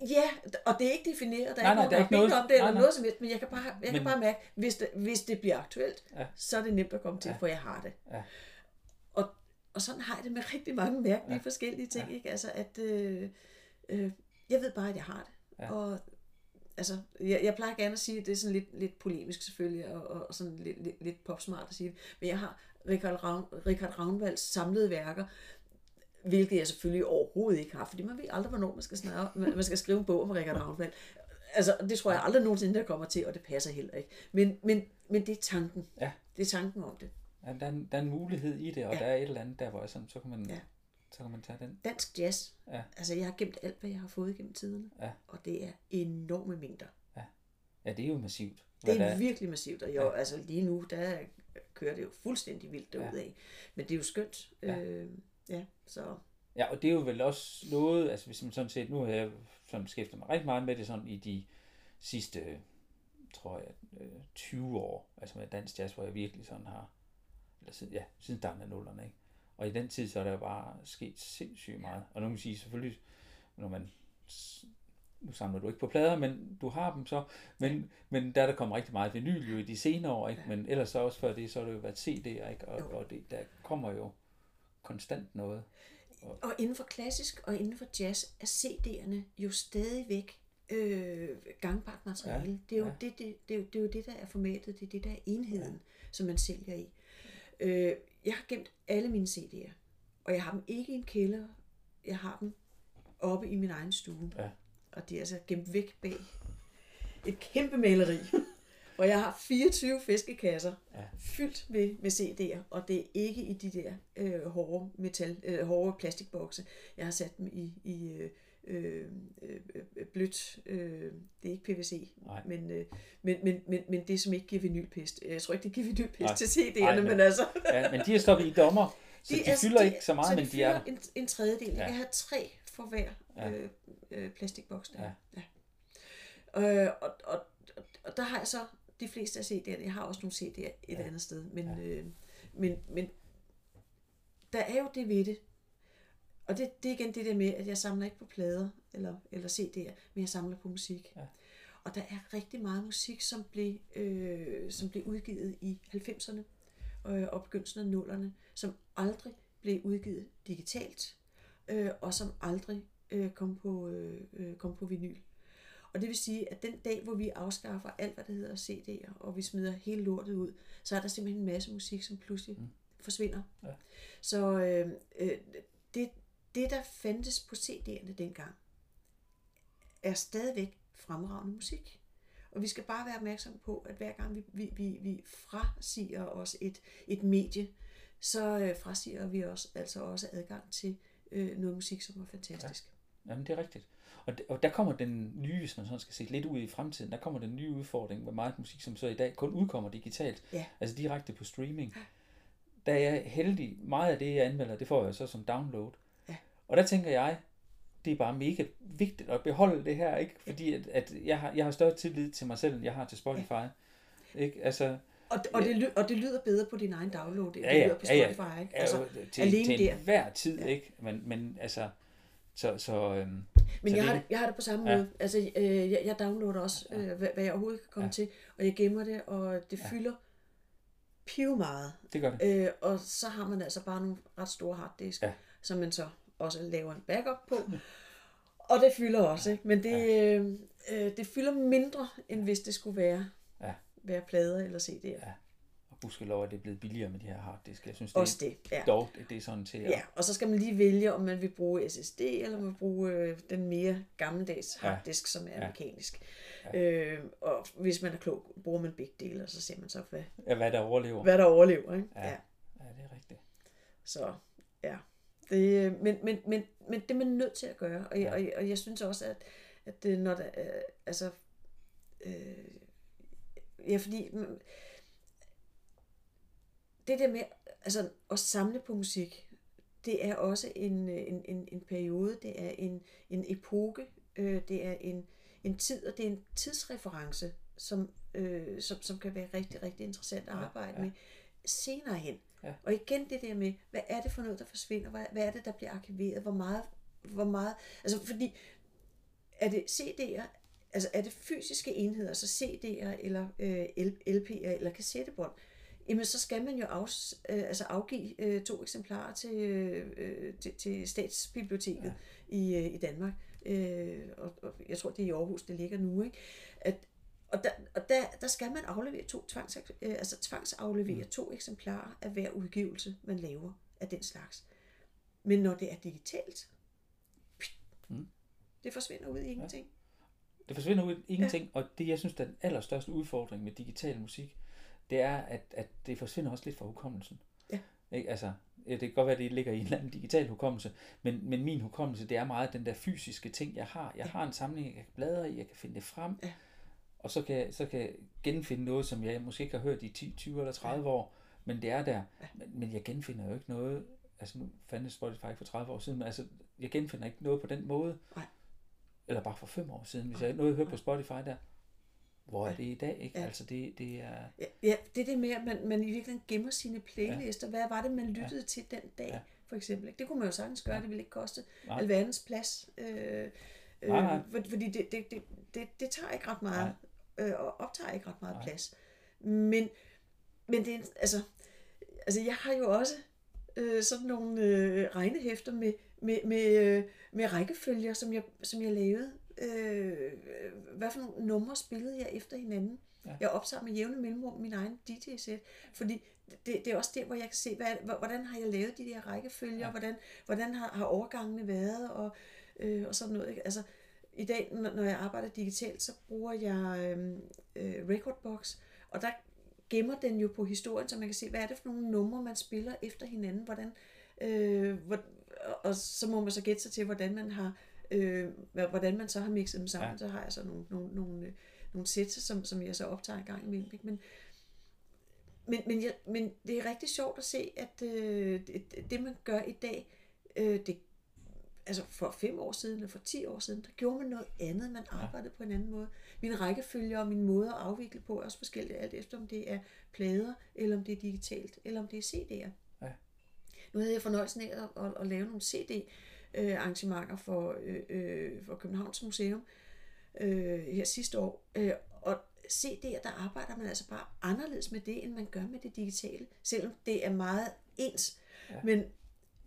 [SPEAKER 2] Ja, og det er ikke defineret, der er nej, ikke nej, nogen, der, er ikke noget, om det, eller nej, nej. noget som helst, men jeg kan bare, jeg men, kan bare mærke, hvis det, hvis det bliver aktuelt, ja. så er det nemt at komme til, ja. for jeg har det. Ja. Og, og sådan har jeg det med rigtig mange mærkelige ja. forskellige ting, ja. ikke? Altså, at øh, øh, jeg ved bare, at jeg har det. Ja. Og altså, jeg, jeg plejer gerne at sige, at det er sådan lidt, lidt polemisk selvfølgelig, og, og, og sådan lidt, lidt, lidt popsmart at sige det, men jeg har Richard, Ravn, Richard Ravnvalds samlede værker, hvilket jeg selvfølgelig overhovedet ikke har, fordi man ved aldrig, hvornår man skal, snakke, man skal skrive en bog om Richard Ravnvald. Altså, det tror jeg aldrig nogensinde, der kommer til, og det passer heller ikke. Men, men, men det er tanken. Ja. Det er tanken om det.
[SPEAKER 1] Ja, der, er en, der er en mulighed i det, og ja. der er et eller andet der, hvor jeg sådan, så kan man... Ja så kan man tage den.
[SPEAKER 2] Dansk jazz. Ja. Altså, jeg har gemt alt, hvad jeg har fået gennem tiderne. Ja. Og det er enorme mængder.
[SPEAKER 1] Ja, ja det er jo massivt.
[SPEAKER 2] Det er, er virkelig massivt, og jo, ja. altså lige nu, der kører det jo fuldstændig vildt derudad. Ja. Men det er jo skønt. Ja. Øh, ja, så...
[SPEAKER 1] Ja, og det er jo vel også noget, altså hvis man sådan set, nu har jeg sådan beskæftiget mig rigtig meget med det sådan i de sidste, tror jeg, 20 øh, år, altså med dansk jazz, hvor jeg virkelig sådan har, eller siden, ja, siden starten af nullerne, ikke? Og i den tid, så er der bare sket sindssygt meget. Og nu kan man sige, selvfølgelig, når man nu samler du ikke på plader, men du har dem så, men, men der er der kommet rigtig meget vinyl jo i de senere år, ikke? men ellers så også før det, så har det jo været CD'er, ikke? Og, og det, der kommer jo konstant noget.
[SPEAKER 2] Og, og inden for klassisk og inden for jazz er CD'erne jo stadigvæk øh, gangbart materiale. Ja, det, er jo ja. det, det, det, er jo, det er jo det, der er formatet, det er det, der er enheden, ja. som man sælger i. Øh, jeg har gemt alle mine CD'er, og jeg har dem ikke i en kælder, jeg har dem oppe i min egen stue. Ja. Og de er altså gemt væk bag et kæmpe maleri. Og jeg har 24 fiskekasser ja. fyldt med, med CD'er, og det er ikke i de der øh, hårde, metal, øh, hårde plastikbokse. Jeg har sat dem i, i øh, øh, øh, blødt, øh, det er ikke PVC, men, øh, men, men, men, men det som ikke giver vinylpest. Jeg tror ikke, det giver vinylpest Nej. til CD'erne, men, men altså...
[SPEAKER 1] ja, men de er stoppet i dommer, så de, de er, fylder de, ikke så meget,
[SPEAKER 2] så
[SPEAKER 1] men de er
[SPEAKER 2] en, en tredjedel. Ja. Jeg har tre for hver ja. øh, øh, plastikboks der. Ja. Ja. Øh, og, og, og, og der har jeg så de fleste af CD'erne. Jeg har også nogle CD'er et ja. andet sted, men, ja. øh, men, men der er jo det ved det, og det, det er igen det der med, at jeg samler ikke på plader eller, eller CD'er, men jeg samler på musik. Ja. Og der er rigtig meget musik, som blev, øh, som blev udgivet i 90'erne øh, og begyndelsen af nullerne, som aldrig blev udgivet digitalt, øh, og som aldrig øh, kom, på, øh, øh kom på vinyl. Og det vil sige, at den dag, hvor vi afskaffer alt, hvad der hedder CD'er, og vi smider hele lortet ud, så er der simpelthen en masse musik, som pludselig mm. forsvinder. Ja. Så øh, øh, det, det, der fandtes på CD'erne dengang, er stadigvæk fremragende musik. Og vi skal bare være opmærksom på, at hver gang vi, vi, vi, vi frasiger os et, et medie, så øh, frasiger vi os altså også adgang til øh, noget musik, som er fantastisk.
[SPEAKER 1] Ja. Jamen, det er rigtigt. Og, og der kommer den nye, hvis man sådan skal se lidt ud i fremtiden, der kommer den nye udfordring med meget musik, som så i dag kun udkommer digitalt, ja. altså direkte på streaming. Ja. Der er jeg heldig, meget af det, jeg anmelder, det får jeg så som download. Og der tænker jeg, det er bare mega vigtigt at beholde det her, ikke? Fordi at, at jeg, har, jeg har større tillid til mig selv, end jeg har til Spotify. Ja. Ikke? Altså,
[SPEAKER 2] og, og, det, lyder, og det lyder bedre på din egen download, end ja, ja, det lyder på Spotify, ja, ja. ikke? Altså,
[SPEAKER 1] ja, til, alene til der. hver tid, ja. ikke? Men, men altså, så, så, øhm,
[SPEAKER 2] men så jeg, det, har det, jeg har det på samme ja. måde. Altså, øh, jeg, jeg downloader også, øh, hvad, hvad jeg overhovedet kan komme ja. til, og jeg gemmer det, og det ja. fylder piv meget.
[SPEAKER 1] Det gør det.
[SPEAKER 2] Øh, og så har man altså bare nogle ret store harddisk, ja. som man så også laver en backup på. Og det fylder også, ikke? men det, ja. øh, øh, det fylder mindre, end hvis det skulle være, ja. være plader eller CD'er. Ja.
[SPEAKER 1] Gudskelov at det er blevet billigere med de her harddisk. Jeg synes,
[SPEAKER 2] det også det, ja.
[SPEAKER 1] dog, det er sådan til at...
[SPEAKER 2] Ja, og så skal man lige vælge, om man vil bruge SSD, eller man vil bruge øh, den mere gammeldags harddisk, ja. som er ja. mekanisk. Ja. Øh, og hvis man er klog, bruger man begge dele, og så ser man så, hvad,
[SPEAKER 1] ja, hvad der overlever.
[SPEAKER 2] Hvad der overlever, ikke?
[SPEAKER 1] Ja. ja. ja, det er rigtigt.
[SPEAKER 2] Så Ja. Det, men, men, men, men det er man nødt til at gøre, og, ja. og, og jeg synes også, at, at når der, altså, øh, ja, fordi det der med altså, at samle på musik, det er også en, en, en, en periode, det er en, en epoke, øh, det er en, en tid, og det er en tidsreference, som, øh, som, som kan være rigtig, rigtig interessant at arbejde ja, ja. med senere hen. Ja. Og igen det der med, hvad er det for noget, der forsvinder? Hvad, hvad er det, der bliver arkiveret? Hvor meget, hvor meget, altså fordi, er det CD'er, altså er det fysiske enheder, altså CD'er eller øh, LP'er eller kassettebånd, jamen så skal man jo af, øh, altså afgive øh, to eksemplarer til, øh, til, til Statsbiblioteket ja. i, øh, i Danmark. Øh, og, og jeg tror, det er i Aarhus, det ligger nu. Ikke? At, og der, og der, der skal man aflevere to tvangs, øh, altså tvangsaflevere mm. to eksemplarer af hver udgivelse, man laver af den slags. Men når det er digitalt, mm. det forsvinder ud i ingenting. Ja.
[SPEAKER 1] Det forsvinder ud i ingenting, ja. og det, jeg synes, der er den allerstørste udfordring med digital musik, det er, at, at det forsvinder også lidt fra hukommelsen. Ja. Ikke? Altså, det kan godt være, at det ligger i en eller anden digital hukommelse, men, men min hukommelse, det er meget den der fysiske ting, jeg har. Jeg ja. har en samling, jeg kan bladre i, jeg kan finde det frem, ja. og så kan, så kan jeg genfinde noget, som jeg måske ikke har hørt i 10, 20 eller 30 ja. år, men det er der. Ja. Men, men jeg genfinder jo ikke noget, altså nu fandtes Spotify for 30 år siden, men altså, jeg genfinder ikke noget på den måde. Nej. Eller bare for 5 år siden, hvis jeg noget hører på Spotify der hvor er det i dag, ikke? Ja. Altså det, det er...
[SPEAKER 2] Ja, ja, det er det med, at man, man i virkeligheden gemmer sine playlister. Ja. Hvad var det, man lyttede ja. til den dag, ja. for eksempel? Det kunne man jo sagtens gøre, ja. det ville ikke koste nej. alverdens plads. Øh, øh, nej, nej. Fordi det, det, det, det, det tager ikke ret meget, øh, og optager ikke ret meget nej. plads. Men, men det er, altså, altså jeg har jo også øh, sådan nogle øh, regnehæfter med, med, med, øh, med rækkefølger, som jeg, som jeg lavede øh, hvad for nogle numre spillede jeg efter hinanden. Ja. Jeg optager med jævne mellemrum min egen DJ-sæt, fordi det, det er også der, hvor jeg kan se, hvad, hvordan har jeg lavet de der rækkefølger, ja. hvordan, hvordan har, har overgangene været, og, øh, og sådan noget. Ikke? Altså, I dag, når jeg arbejder digitalt, så bruger jeg øh, øh, Recordbox, og der gemmer den jo på historien, så man kan se, hvad er det for nogle numre, man spiller efter hinanden, hvordan, øh, hvor, og så må man så gætte sig til, hvordan man har øh, hvordan man så har mixet dem sammen, ja. så har jeg så nogle, nogle, nogle, øh, nogle sæt, som, som jeg så optager en gang imellem. Ikke? Men, men, men, jeg, men det er rigtig sjovt at se, at øh, det, det man gør i dag, øh, det, altså for fem år siden eller for ti år siden, der gjorde man noget andet, man arbejdede på en anden måde. Min rækkefølge og min måde at afvikle på er også forskelligt, alt efter om det er plader, eller om det er digitalt, eller om det er CD'er. Ja. Nu havde jeg fornøjelsen af at, at, at lave nogle CD øh, arrangementer for, øh, øh, for Københavns Museum øh, her sidste år. Øh, og se der, der arbejder man altså bare anderledes med det, end man gør med det digitale, selvom det er meget ens. Ja. Men,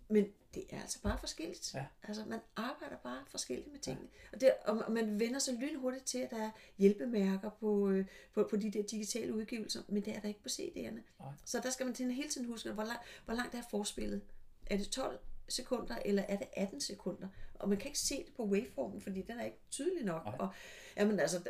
[SPEAKER 2] men det er altså bare forskelligt. Ja. Altså, man arbejder bare forskelligt med tingene. Ja. Og, det, og man vender sig lynhurtigt til, at der er hjælpemærker på, øh, på, på de der digitale udgivelser, men det er der ikke på CD'erne. Ja. Så der skal man til hele tiden huske, hvor, lang, hvor langt er forspillet. Er det 12 sekunder, eller er det 18 sekunder? Og man kan ikke se det på waveformen, fordi den er ikke tydelig nok. Okay. Og, jamen altså,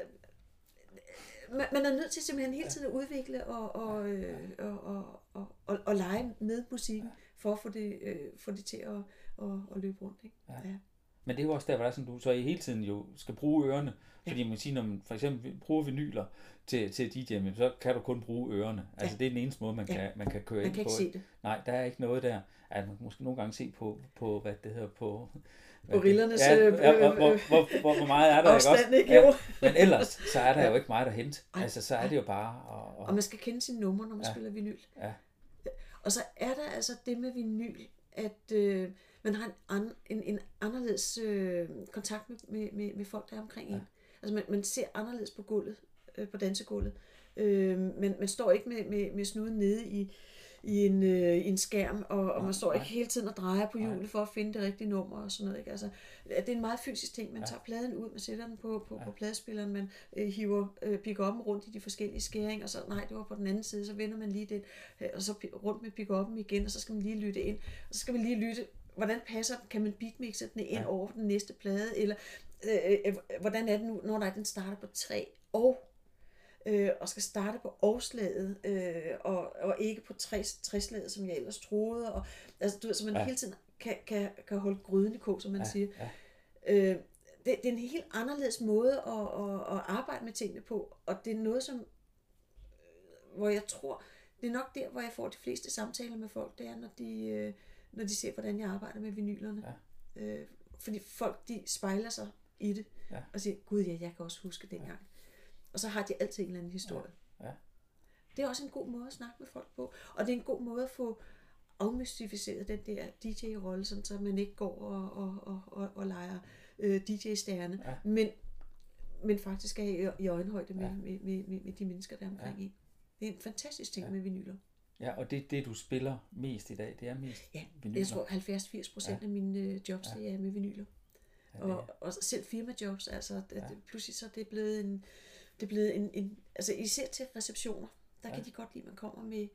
[SPEAKER 2] man, man er nødt til simpelthen hele tiden at udvikle og, og, øh, og, og, og, og, og lege med musikken, for at få det, øh, få det til at, at, at løbe rundt. Ikke? Ja. Ja.
[SPEAKER 1] Men det er jo også der, hvor der er sådan, du så i hele tiden jo skal bruge ørerne. Fordi man siger, når man for eksempel bruger vinyler til, til DJ, så kan du kun bruge ørerne. Altså ja. det er den eneste måde, man kan, ja. man kan køre man ind
[SPEAKER 2] kan
[SPEAKER 1] på.
[SPEAKER 2] Ikke se det.
[SPEAKER 1] Nej, der er ikke noget der. Altså, man kan måske nogle gange se på, på hvad det hedder, på...
[SPEAKER 2] Gorillernes...
[SPEAKER 1] Ja, ja, hvor, hvor, hvor, hvor, hvor meget er der ikke også? Ikke, ja, men ellers, så er der jo ikke meget at hente. Altså, så er det jo bare... Og,
[SPEAKER 2] og, og man skal kende sine numre, når man ja, spiller vinyl. Ja. Og så er der altså det med vinyl, at øh, man har en, an, en, en anderledes øh, kontakt med, med, med, med folk, der er omkring ja. en. Altså man, man ser anderledes på gulvet, øh, på dansegulvet. Øh, men man står ikke med, med, med snuden nede i, i en, øh, i en skærm, og, og man står ikke hele tiden og drejer på hjulet for at finde det rigtige nummer og sådan noget. Ikke? Altså, det er en meget fysisk ting. Man tager pladen ud, man sætter den på, på, på pladespilleren, man øh, hiver øh, pick rundt i de forskellige skæringer, og så nej, det var på den anden side, så vender man lige det, øh, og så rundt med pick igen, og så skal man lige lytte ind, og så skal man lige lytte, hvordan passer kan man beatmixe den ind ja. over den næste plade, eller øh, øh, hvordan er det nu, når der, den starter på tre, og øh, og skal starte på årslaget, øh, og, og ikke på træslaget, som jeg ellers troede. Og, altså, du ved, så man ja. hele tiden kan, kan, kan holde gryden i kog, som man ja, siger. Ja. Øh, det, det er en helt anderledes måde at, at, at arbejde med tingene på, og det er noget, som, øh, hvor jeg tror, det er nok der, hvor jeg får de fleste samtaler med folk, det er, når de, øh, når de ser, hvordan jeg arbejder med vinylerne. Ja. Øh, fordi folk, de spejler sig i det, ja. og siger, gud ja, jeg kan også huske dengang. Ja. Og så har de altid en eller anden historie. Ja. Ja. Det er også en god måde at snakke med folk på, og det er en god måde at få afmystificeret den der DJ-rolle, sådan så man ikke går og, og, og, og, og leger øh, DJ-stjerne, ja. men, men faktisk er i, i øjenhøjde med, ja. med, med, med, med de mennesker, der er omkring ja. en. Det er en fantastisk ting ja. med vinyler.
[SPEAKER 1] Ja, og det det, du spiller mest i dag, det er mest
[SPEAKER 2] Ja, vinyler. jeg tror 70-80 procent ja. af mine øh, jobs, ja. det er med vinyler. Ja, og, og selv firmajobs, altså ja. det, pludselig så er det blevet en, det er blevet en, en altså især til receptioner, der ja. kan de godt lide, at man kommer med,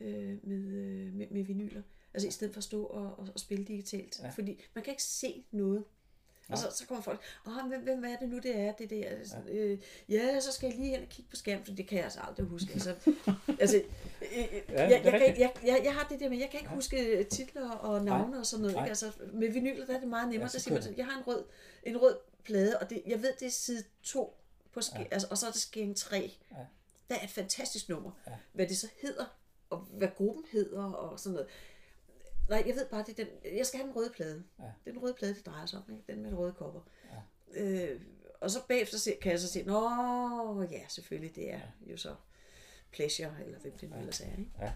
[SPEAKER 2] øh, med, øh, med, med vinyler. Altså i stedet for at stå og, og, og spille digitalt. Ja. Fordi man kan ikke se noget. Og så, så kommer folk, Åh, hvem, hvem er det nu, det er, det der? Altså, ja. Øh, ja, så skal jeg lige hen og kigge på skærmen, for det kan jeg altså aldrig huske. Altså, altså øh, øh, ja, jeg, jeg, kan, jeg, jeg, jeg har det der, men jeg kan ikke ja. huske titler og navne Nej. og sådan noget. Ikke? Altså, med vinyler, der er det meget nemmere. Ja, så siger man, jeg har en rød, en rød plade, og det, jeg ved, det er side 2, på sk- ja. altså, og så er det skæring 3. Ja. Der er et fantastisk nummer. Ja. Hvad det så hedder, og hvad gruppen hedder, og sådan noget. Nej, jeg ved bare, det er den, jeg skal have den røde plade. Ja. Det er den røde plade, det drejer sig om, ikke? den med den røde kopper. Ja. Øh, og så bagefter kan jeg så sige, nå ja, selvfølgelig, det er ja. jo så pleasure, eller hvem det nu ja. ellers er. Ikke? Ja.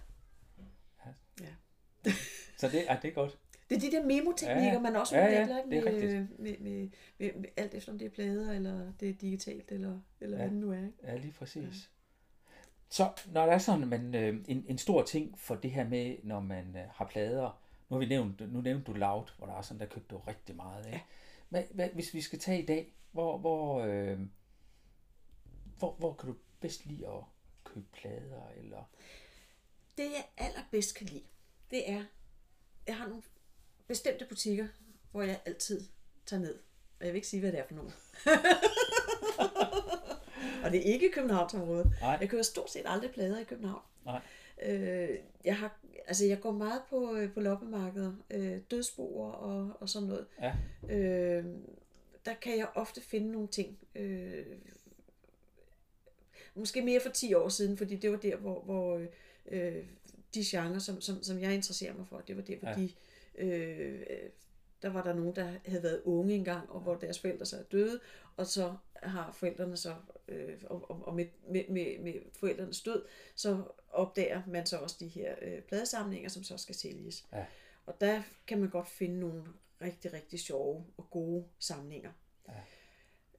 [SPEAKER 1] ja. ja. så det, er det er godt.
[SPEAKER 2] Det er de der memoteknikker, ja, man også ja, ja, med, med, med, med, med, med, alt efter om det er plader, eller det er digitalt, eller, eller ja. hvad det nu er. Ikke?
[SPEAKER 1] Ja, lige præcis. Ja. Så når der er sådan man, øh, en, en stor ting for det her med, når man øh, har plader, nu har vi nævnt, nu nævnte du Loud, hvor der er sådan, der købte du rigtig meget af. Ja. Hvad, hvad, hvis vi skal tage i dag, hvor, hvor, øh, hvor, hvor kan du bedst lide at købe plader? Eller?
[SPEAKER 2] Det jeg allerbedst kan lide, det er, jeg har nogle bestemte butikker, hvor jeg altid tager ned. Og jeg vil ikke sige, hvad det er for nogen. og det er ikke Københavnsområdet. Nej. Jeg kører stort set aldrig plader i København. Nej. Øh, jeg har altså jeg går meget på, øh, på loppemarkeder, øh, dødsboer og, og sådan noget. Ja. Øh, der kan jeg ofte finde nogle ting. Øh, måske mere for 10 år siden, fordi det var der, hvor, hvor øh, de genrer, som, som, som jeg interesserer mig for, det var der, hvor ja. de øh, der var der nogen, der havde været unge engang, og hvor deres forældre så er døde, og så har forældrene så, øh, og, og med, med, med, med forældrenes død, så opdager man så også de her øh, pladesamlinger, som så skal sælges. Ja. Og der kan man godt finde nogle rigtig, rigtig sjove og gode samlinger.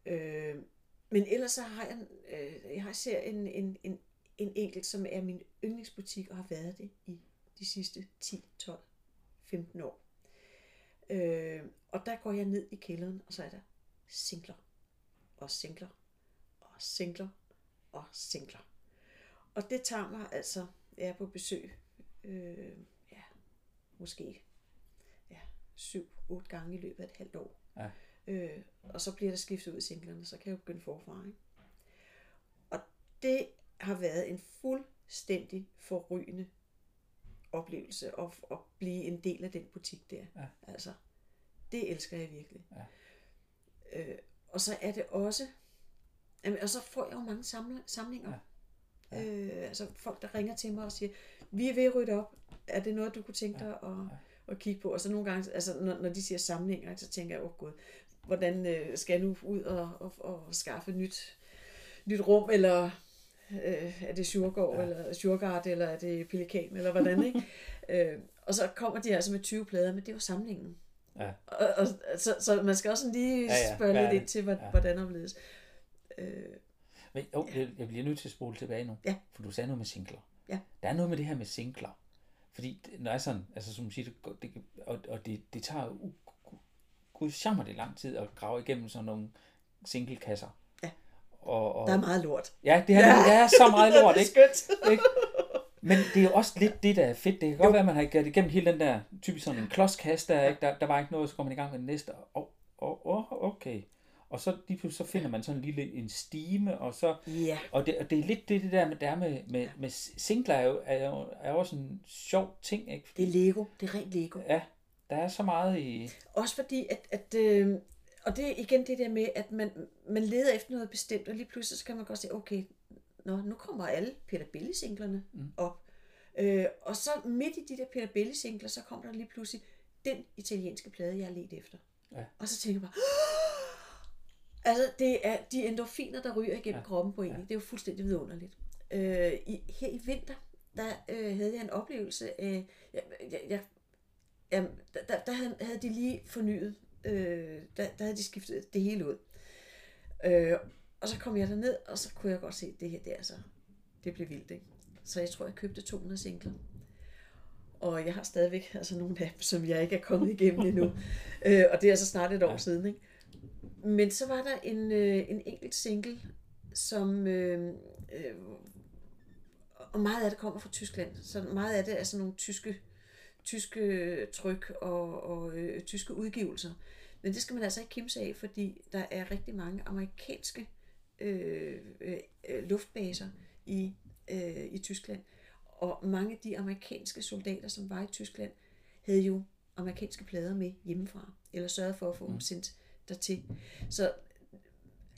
[SPEAKER 2] Ja. Øh, men ellers så har jeg, øh, jeg har ser en, en, en, en enkelt, som er min yndlingsbutik, og har været det i de sidste 10, 12, 15 år. Øh, og der går jeg ned i kælderen, og så er der singler, og singler, og singler, og singler. Og det tager mig altså, jeg er på besøg, øh, ja, måske ja, syv, otte gange i løbet af et halvt år. Ja. Øh, og så bliver der skiftet ud i singlerne, så kan jeg jo begynde forfra. Ikke? Og det har været en fuldstændig forrygende oplevelse at, at blive en del af den butik der. Ja. Altså, det elsker jeg virkelig. Ja. Øh, og så er det også, jamen, og så får jeg jo mange samlinger. Ja. Ja. Øh, altså folk, der ringer til mig og siger, vi er ved at rydde op. Er det noget, du kunne tænke dig at, ja. at kigge på? Og så nogle gange, altså når, når de siger samlinger, så tænker jeg, åh oh, gud, hvordan øh, skal jeg nu ud og, og, og skaffe nyt, nyt rum, eller øh, er det Sjurgård, ja. eller Sjurgard, eller er det Pelikan, eller hvordan, ikke? øh, og så kommer de altså med 20 plader, men det var samlingen. Ja. Og, og, så, så man skal også lige ja, ja. spørge ja, lidt ind til, hvordan ja. omledes. Øh,
[SPEAKER 1] men, oh, ja. jeg bliver nødt til at spole tilbage nu, ja. for du sagde noget med singler. Ja. Der er noget med det her med singler. Fordi når jeg sådan, altså som du siger, det, det, og, og det, det tager uh, gud jammer det lang tid at grave igennem sådan nogle singlekasser.
[SPEAKER 2] Og, og... Der er meget lort.
[SPEAKER 1] Ja, det er, ja. der er så meget lort, ikke? Skønt. ikke? Men det er også lidt det, der er fedt. Det kan jo. godt være, at man har gjort igennem hele den der, typisk sådan en klodskast, der, ikke? Der, der var ikke noget, så går man i gang med den næste. Og, og, og okay. og så lige pludselig så finder man sådan en lille en stime, og så,
[SPEAKER 2] Ja.
[SPEAKER 1] og det, og det er lidt det, det der med, der er med, med, med singler er jo, er jo, er jo også en sjov ting, ikke?
[SPEAKER 2] Det er Lego. Det er rent Lego.
[SPEAKER 1] Ja, der er så meget i,
[SPEAKER 2] Også fordi, at, at øh, og det er igen det der med, at man, man leder efter noget bestemt, og lige pludselig så kan man godt sige, okay, nå, nu kommer alle Peter Belli-singlerne mm. op. Øh, og så midt i de der Peter Belli-singler, så kommer der lige pludselig den italienske plade, jeg har let efter.
[SPEAKER 1] Ja.
[SPEAKER 2] Og så tænker jeg bare, altså det er de endorfiner, der ryger igennem ja. kroppen på en. Ja. Det er jo fuldstændig vidunderligt. Øh, i, her i vinter, der øh, havde jeg en oplevelse af, jeg, jeg, jeg, Jamen, der, der, der havde, havde de lige fornyet, øh, der, der havde de skiftet det hele ud. Øh, og så kom jeg derned, og så kunne jeg godt se, at det her, det, altså, det blev vildt, ikke? Så jeg tror, jeg købte 200 singler. Og jeg har stadigvæk altså nogle af dem, som jeg ikke er kommet igennem endnu. øh, og det er altså snart et år ja. siden, ikke? Men så var der en, øh, en enkelt single, som... Øh, øh, og meget af det kommer fra Tyskland. Så meget af det er sådan nogle tyske tyske tryk og, og øh, tyske udgivelser. Men det skal man altså ikke kimse af, fordi der er rigtig mange amerikanske øh, øh, luftbaser i, øh, i Tyskland. Og mange af de amerikanske soldater, som var i Tyskland, havde jo amerikanske plader med hjemmefra, eller sørgede for at få dem sendt dertil. Så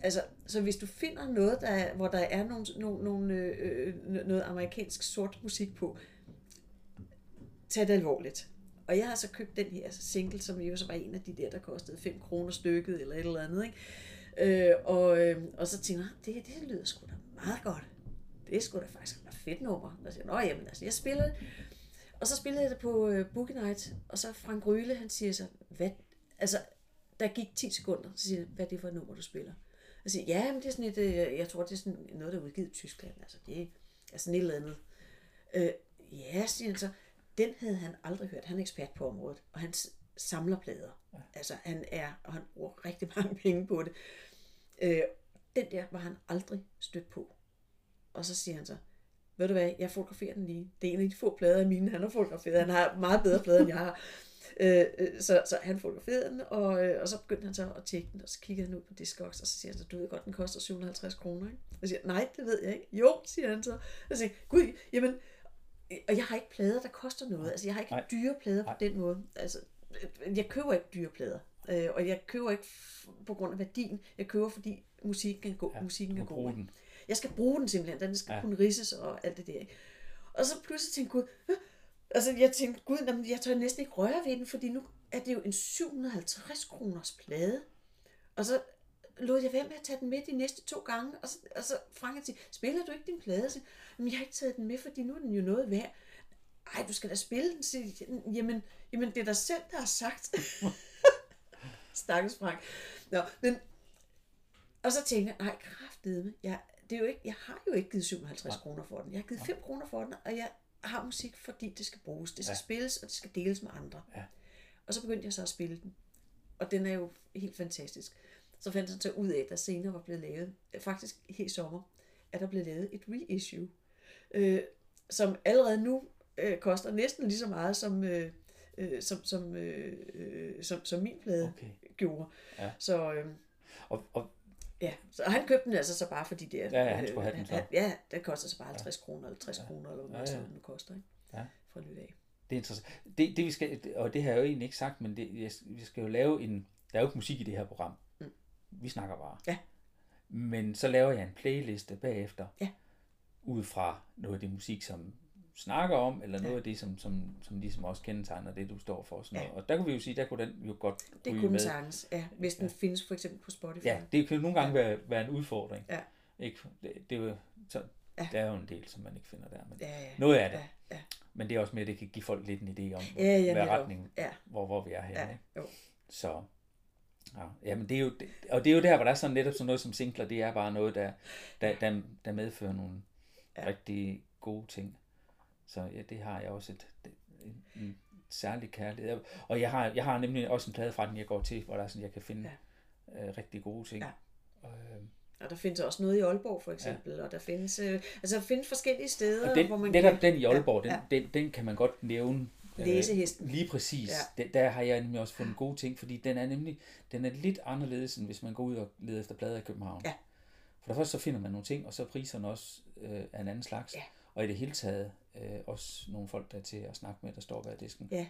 [SPEAKER 2] Altså, så hvis du finder noget, der er, hvor der er nogle, nogle, nogle, øh, noget amerikansk sort musik på, tag det alvorligt. Og jeg har så købt den her single, som jo så var en af de der, der kostede 5 kroner stykket, eller et eller andet. Ikke? Øh, og, øh, og så tænker jeg, det, det lyder sgu da meget godt. Det er sgu da faktisk et fedt nummer. Og så siger jeg, nå jamen, altså, jeg spiller det. Og så spillede jeg det på øh, Boogie Night, og så Frank Ryle, han siger så, hvad, altså, der gik 10 sekunder, så siger hvad er det for et nummer, du spiller? Og siger, ja, men det er sådan et, øh, jeg tror, det er sådan noget, der er udgivet i Tyskland, altså det er sådan et eller andet. Øh, ja, siger han så, den havde han aldrig hørt. Han er ekspert på området, og han samler plader. Ja. Altså, han er, og han bruger rigtig mange penge på det. Øh, den der var han aldrig stødt på. Og så siger han så, ved du hvad, jeg fotograferer den lige. Det er en af de få plader af mine, han har fotograferet. Han har meget bedre plader, end jeg har. Øh, så, så han fotograferede den, og, og så begyndte han så at tjekke den, og så kiggede han ud på Discogs, og så siger han så, du ved godt, den koster 750 kroner, ikke? Og så siger nej, det ved jeg ikke. Jo, siger han så. Og siger gud, jamen, og jeg har ikke plader, der koster noget. Altså, jeg har ikke Nej. dyre plader på den måde. Altså, jeg køber ikke dyre plader. Øh, og jeg køber ikke på grund af værdien. Jeg køber, fordi musikken er god. Ja, musikken er god. Den. Jeg skal bruge den simpelthen. Den skal ja. kunne ridses og alt det der. Ikke? Og så pludselig tænkte jeg, gud, altså jeg tænkte, gud, jamen, jeg tør næsten ikke røre ved den, fordi nu er det jo en 750 kroners plade. Og så lod jeg være med at tage den med de næste to gange, og så, og så Frank siger, spiller du ikke din plade? Så, men jeg har ikke taget den med, fordi nu er den jo noget værd. Ej, du skal da spille den. Så, jamen, jamen, det er dig selv, der har sagt. Stakkels Frank. Nå, men, og så tænker jeg, nej, kraftedeme, jeg, det er jo ikke, jeg har jo ikke givet 57 kroner for den. Jeg har givet 5 kroner for den, og jeg har musik, fordi det skal bruges. Det skal ja. spilles, og det skal deles med andre. Ja. Og så begyndte jeg så at spille den. Og den er jo helt fantastisk. Så fandt han så ud af, at der senere var blevet lavet, faktisk helt sommer, at der blev lavet et reissue, øh, som allerede nu øh, koster næsten lige så meget som, øh, øh, som, som, øh, øh som, som min plade okay. gjorde. Ja. Så, øh, og, og, ja, så han købte den altså så bare fordi det er...
[SPEAKER 1] Ja, ja han skulle have den så.
[SPEAKER 2] Ja, den koster så bare 50 ja. kroner, eller 60 ja. kroner, eller hvad ja, ja. den nu koster, ikke? Ja. For at af.
[SPEAKER 1] Det er interessant. Det, det vi skal, og det har jeg jo egentlig ikke sagt, men det, vi skal jo lave en... Der er jo ikke musik i det her program. Mm. Vi snakker bare. Ja. Men så laver jeg en playliste bagefter. Ja. Ud fra noget af det musik, som snakker om, eller noget ja. af det, som, som, som ligesom også kendetegner det, du står for. Sådan ja. noget. Og der kunne vi jo sige, der kunne den jo godt
[SPEAKER 2] Det kunne den sagtens, ja. Hvis den ja. findes for eksempel på Spotify.
[SPEAKER 1] Ja, det kan jo nogle gange ja. være, være en udfordring. Ja. Ikke? Det, det, er jo, så, ja. Der er jo en del, som man ikke finder der. Men ja, ja. Noget af det. Ja, ja. Men det er også med, at det kan give folk lidt en idé om, ja, ja, hvad retning, ja. hvor, hvor vi er henne. Ja, jo. Så, Ja, jamen det er jo, og det er jo der, hvor der er sådan netop sådan noget som singler, det er bare noget, der, der, der, der medfører nogle ja. rigtig gode ting. Så ja, det har jeg også et, en, en særlig kærlighed. Og jeg har, jeg har nemlig også en plade fra den, jeg går til, hvor der er sådan, jeg kan finde ja. øh, rigtig gode ting. Ja.
[SPEAKER 2] Og, øh, og der findes også noget i Aalborg for eksempel, ja. og der findes, øh, altså der findes forskellige steder,
[SPEAKER 1] og den,
[SPEAKER 2] hvor man
[SPEAKER 1] netop kan... den i Aalborg, ja, den. Den, den kan man godt nævne
[SPEAKER 2] læsehesten.
[SPEAKER 1] Øh, lige præcis. Ja. Der, der har jeg nemlig også fundet gode ting, fordi den er nemlig den er lidt anderledes, end hvis man går ud og leder efter blader i København.
[SPEAKER 2] Ja.
[SPEAKER 1] For der først så finder man nogle ting, og så er priserne også øh, af en anden slags.
[SPEAKER 2] Ja.
[SPEAKER 1] Og i det hele taget øh, også nogle folk, der er til at snakke med, der står bag disken.
[SPEAKER 2] Ja.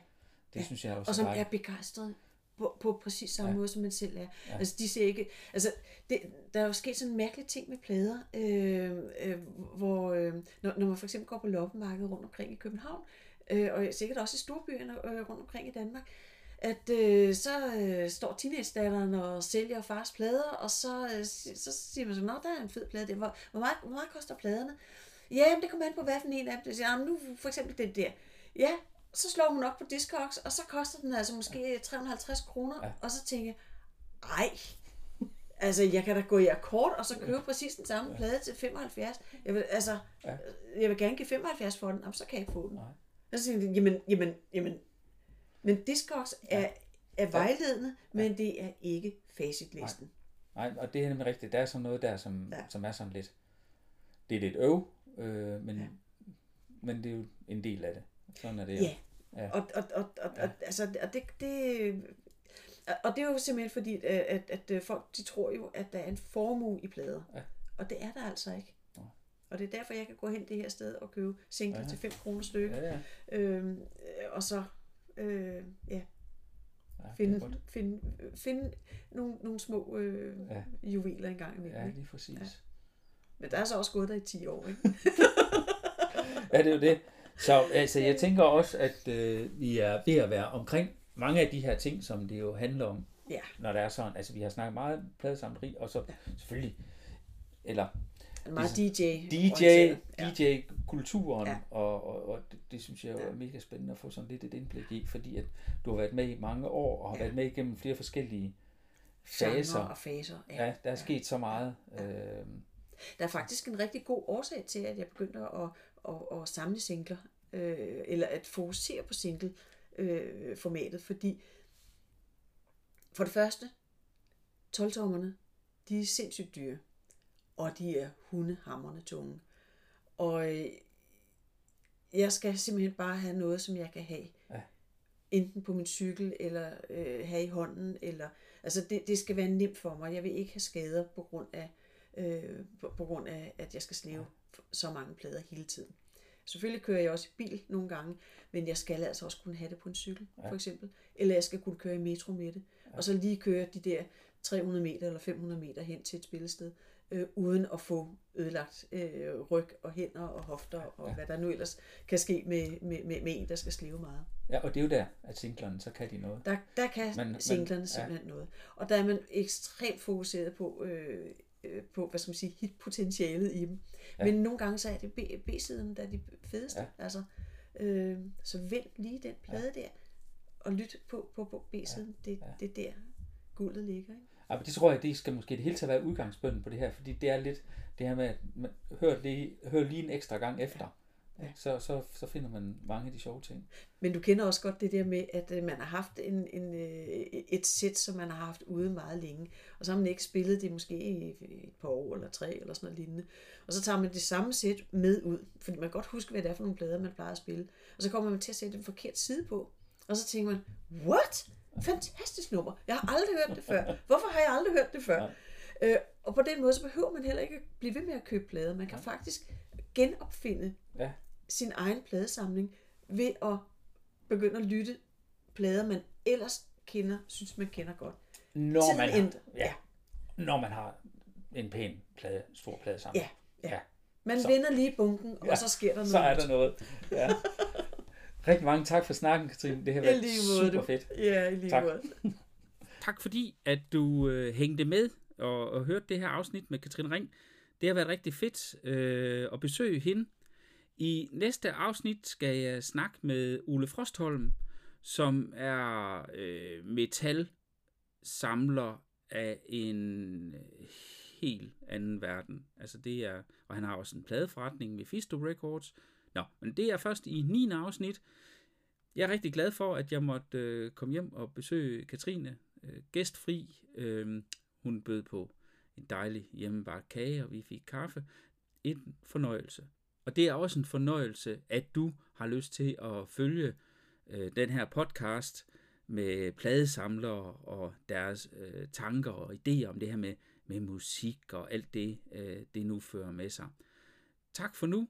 [SPEAKER 1] Det
[SPEAKER 2] ja.
[SPEAKER 1] synes jeg også
[SPEAKER 2] Og som
[SPEAKER 1] er
[SPEAKER 2] er
[SPEAKER 1] dejligt.
[SPEAKER 2] begejstret på, på præcis samme
[SPEAKER 1] Ja.
[SPEAKER 2] måde, som man selv er.
[SPEAKER 1] Ja.
[SPEAKER 2] Altså, de ser ikke... Altså, det, der er jo sket sådan en mærkelig ting med plader, øh, øh, hvor øh, når, når man for eksempel går på loppemarkedet rundt omkring i København, øh, og sikkert også i storbyerne øh, rundt omkring i Danmark, at øh, så øh, står teenage og sælger fars plader, og så, øh, så siger man så, nå, der er en fed plade der. Hvor, hvor, meget, hvor meget koster pladerne? Ja, men det kommer an på, hvad for en af dem. Så siger, "Jamen, nu for eksempel den der. Ja, så slår hun op på Discogs, og så koster den altså måske 350 kroner,
[SPEAKER 1] Ja.
[SPEAKER 2] ja. og så tænker jeg, ej, altså jeg kan da gå i akkord, og så købe præcis den samme plade til 75. Jeg vil, altså,
[SPEAKER 1] Ja.
[SPEAKER 2] jeg vil gerne give 75 for den, Jamen, så kan jeg ikke få den.
[SPEAKER 1] Nej.
[SPEAKER 2] Og så tænkte jeg, jamen, jamen, jamen, men Discogs er, er vejledende, men det er ikke facitlisten.
[SPEAKER 1] Nej, og det er nemlig rigtigt. Der er sådan noget der, som, ja.
[SPEAKER 2] Ja.
[SPEAKER 1] som er sådan lidt... Det er lidt øv, øh, men, ja.
[SPEAKER 2] Ja.
[SPEAKER 1] men det er jo en del af det. Sådan er det jo.
[SPEAKER 2] Ja.
[SPEAKER 1] Ja.
[SPEAKER 2] Og, og, og, og, og, altså, og det, det, og det er jo simpelthen fordi, øh, at, at, at folk de tror jo, at der er en formue i plader.
[SPEAKER 1] Ja.
[SPEAKER 2] Og det er der altså ikke.
[SPEAKER 1] Nej.
[SPEAKER 2] Og det er derfor, jeg kan gå hen det her sted og købe singler
[SPEAKER 1] Ja.
[SPEAKER 2] ja. til 5 kroner stykke.
[SPEAKER 1] Ja, ja.
[SPEAKER 2] Øhm, øh, og så øh, ja,
[SPEAKER 1] ja
[SPEAKER 2] finde, finde, finde nogle, nogle små øh,
[SPEAKER 1] Ja.
[SPEAKER 2] ja. juveler engang imellem.
[SPEAKER 1] Ja,
[SPEAKER 2] Ja.
[SPEAKER 1] lige præcis.
[SPEAKER 2] Ja. Men der er så også gået der i 10 år, ikke?
[SPEAKER 1] Ja, det er jo det. Så altså, jeg tænker også, at øh, vi er ved at være omkring mange af de her ting, som det jo handler om,
[SPEAKER 2] Ja.
[SPEAKER 1] når der er sådan. Altså, vi har snakket meget pladesamleri, og så selvfølgelig, eller
[SPEAKER 2] Meget DJ.
[SPEAKER 1] DJ.
[SPEAKER 2] Ja.
[SPEAKER 1] DJ-kulturen, ja.
[SPEAKER 2] Ja.
[SPEAKER 1] og, og, og det, det synes jeg jo er
[SPEAKER 2] Ja.
[SPEAKER 1] mega spændende at få sådan lidt et indblik i, fordi at du har været med i mange år, og har
[SPEAKER 2] Ja.
[SPEAKER 1] været med igennem flere forskellige faser.
[SPEAKER 2] og faser.
[SPEAKER 1] Ja, der er
[SPEAKER 2] ja.
[SPEAKER 1] sket så meget. Øh,
[SPEAKER 2] Der er faktisk en rigtig god årsag til, at jeg begyndte at, at, at samle singler, øh, eller at fokusere på single-formatet, fordi for det første, 12-tommerne, de er sindssygt dyre, og de er hundehammerne tunge. Og øh, jeg skal simpelthen bare have noget, som jeg kan have.
[SPEAKER 1] Ja.
[SPEAKER 2] Enten på min cykel, eller øh, have i hånden, eller altså det, det skal være nemt for mig. Jeg vil ikke have skader på grund af, øh, på, på grund af at jeg skal slæve så mange plader hele tiden. Selvfølgelig kører jeg også i bil nogle gange, men jeg skal altså også kunne have det på en cykel, ja. for eksempel. Eller jeg skal kunne køre i metro med det. Ja. Og så lige køre de der 300 meter eller 500 meter hen til et spillested, øh, uden at få ødelagt øh, ryg og hænder og hofter og ja. hvad der nu ellers kan ske med, med, med, med en, der skal slæve meget.
[SPEAKER 1] ja, og det er jo der, at singlerne, så kan de noget.
[SPEAKER 2] Der, der kan
[SPEAKER 1] men,
[SPEAKER 2] singlerne
[SPEAKER 1] men-
[SPEAKER 2] simpelthen noget. Og der er man ekstremt fokuseret på, øh, øh, på hvad skal man sige, hitpotentialet i dem.
[SPEAKER 1] Ja.
[SPEAKER 2] Men nogle gange så er det B-siden, der er de fedeste.
[SPEAKER 1] Ja.
[SPEAKER 2] Altså, øh, så vent lige den plade ja. der, og lyt på, på, på B-siden. Ja. Det,
[SPEAKER 1] Ja.
[SPEAKER 2] det er der, guldet ligger. Ikke?
[SPEAKER 1] Ja, men det tror jeg, det skal måske det hele taget være udgangsbønden på det her, fordi det er lidt det her med, at man hører lige, hører lige en ekstra gang efter.
[SPEAKER 2] Ja.
[SPEAKER 1] Så, så, så finder man mange af de sjove ting.
[SPEAKER 2] Men du kender også godt det der med, at øh, man har haft en, en, øh, et sæt, som man har haft ude meget længe, og så har man ikke spillet det måske i et par år eller tre eller sådan noget lignende. Og så tager man det samme sæt med ud, fordi man kan godt huske, hvad det er for nogle plader, man plejer at spille. Og så kommer man til at sætte en forkert side på, og så tænker man, what? Fantastisk nummer. Jeg har aldrig hørt det før. Hvorfor har jeg aldrig hørt det før? Øh, og på den måde, så behøver man heller ikke blive ved med at købe plader. Man kan faktisk genopfinde
[SPEAKER 1] Ja,
[SPEAKER 2] sin egen pladesamling ved at begynde at lytte plader, man ellers kender, synes man kender godt.
[SPEAKER 1] når
[SPEAKER 2] Tiden
[SPEAKER 1] man, har,
[SPEAKER 2] ændrer-
[SPEAKER 1] ja, når man har en pæn plade, stor plade sammen.
[SPEAKER 2] Ja, ja.
[SPEAKER 1] ja.
[SPEAKER 2] Man
[SPEAKER 1] Så-
[SPEAKER 2] vender lige bunken, og
[SPEAKER 1] Ja,
[SPEAKER 2] så sker der noget.
[SPEAKER 1] Så er der noget. Ja. Rigtig mange tak for snakken, Katrine. Det har været super
[SPEAKER 2] du.
[SPEAKER 1] fedt.
[SPEAKER 2] Ja, i lige
[SPEAKER 1] Tak.
[SPEAKER 2] måde.
[SPEAKER 1] Tak fordi, at du øh, hængte med og, og hørte det her afsnit med Katrine Ring. Det har været rigtig fedt øh, at besøge hende. I næste afsnit skal jeg snakke med Ole Frostholm, som er øh, metalsamler af en øh, helt anden verden. Altså det er, og han har også en pladeforretning med Fisto Records. Nå, men det er først i 9. afsnit. Jeg er rigtig glad for, at jeg måtte øh, komme hjem og besøge Katrine øh, gæstfri. Øh, hun bød på en dejlig hjemmebagt kage, og vi fik kaffe. En fornøjelse. Og det er også en fornøjelse, at du har lyst til at følge øh, den her podcast med pladesamlere og deres øh, tanker og idéer om det her med, med musik og alt det, øh, det nu fører med sig. Tak for nu.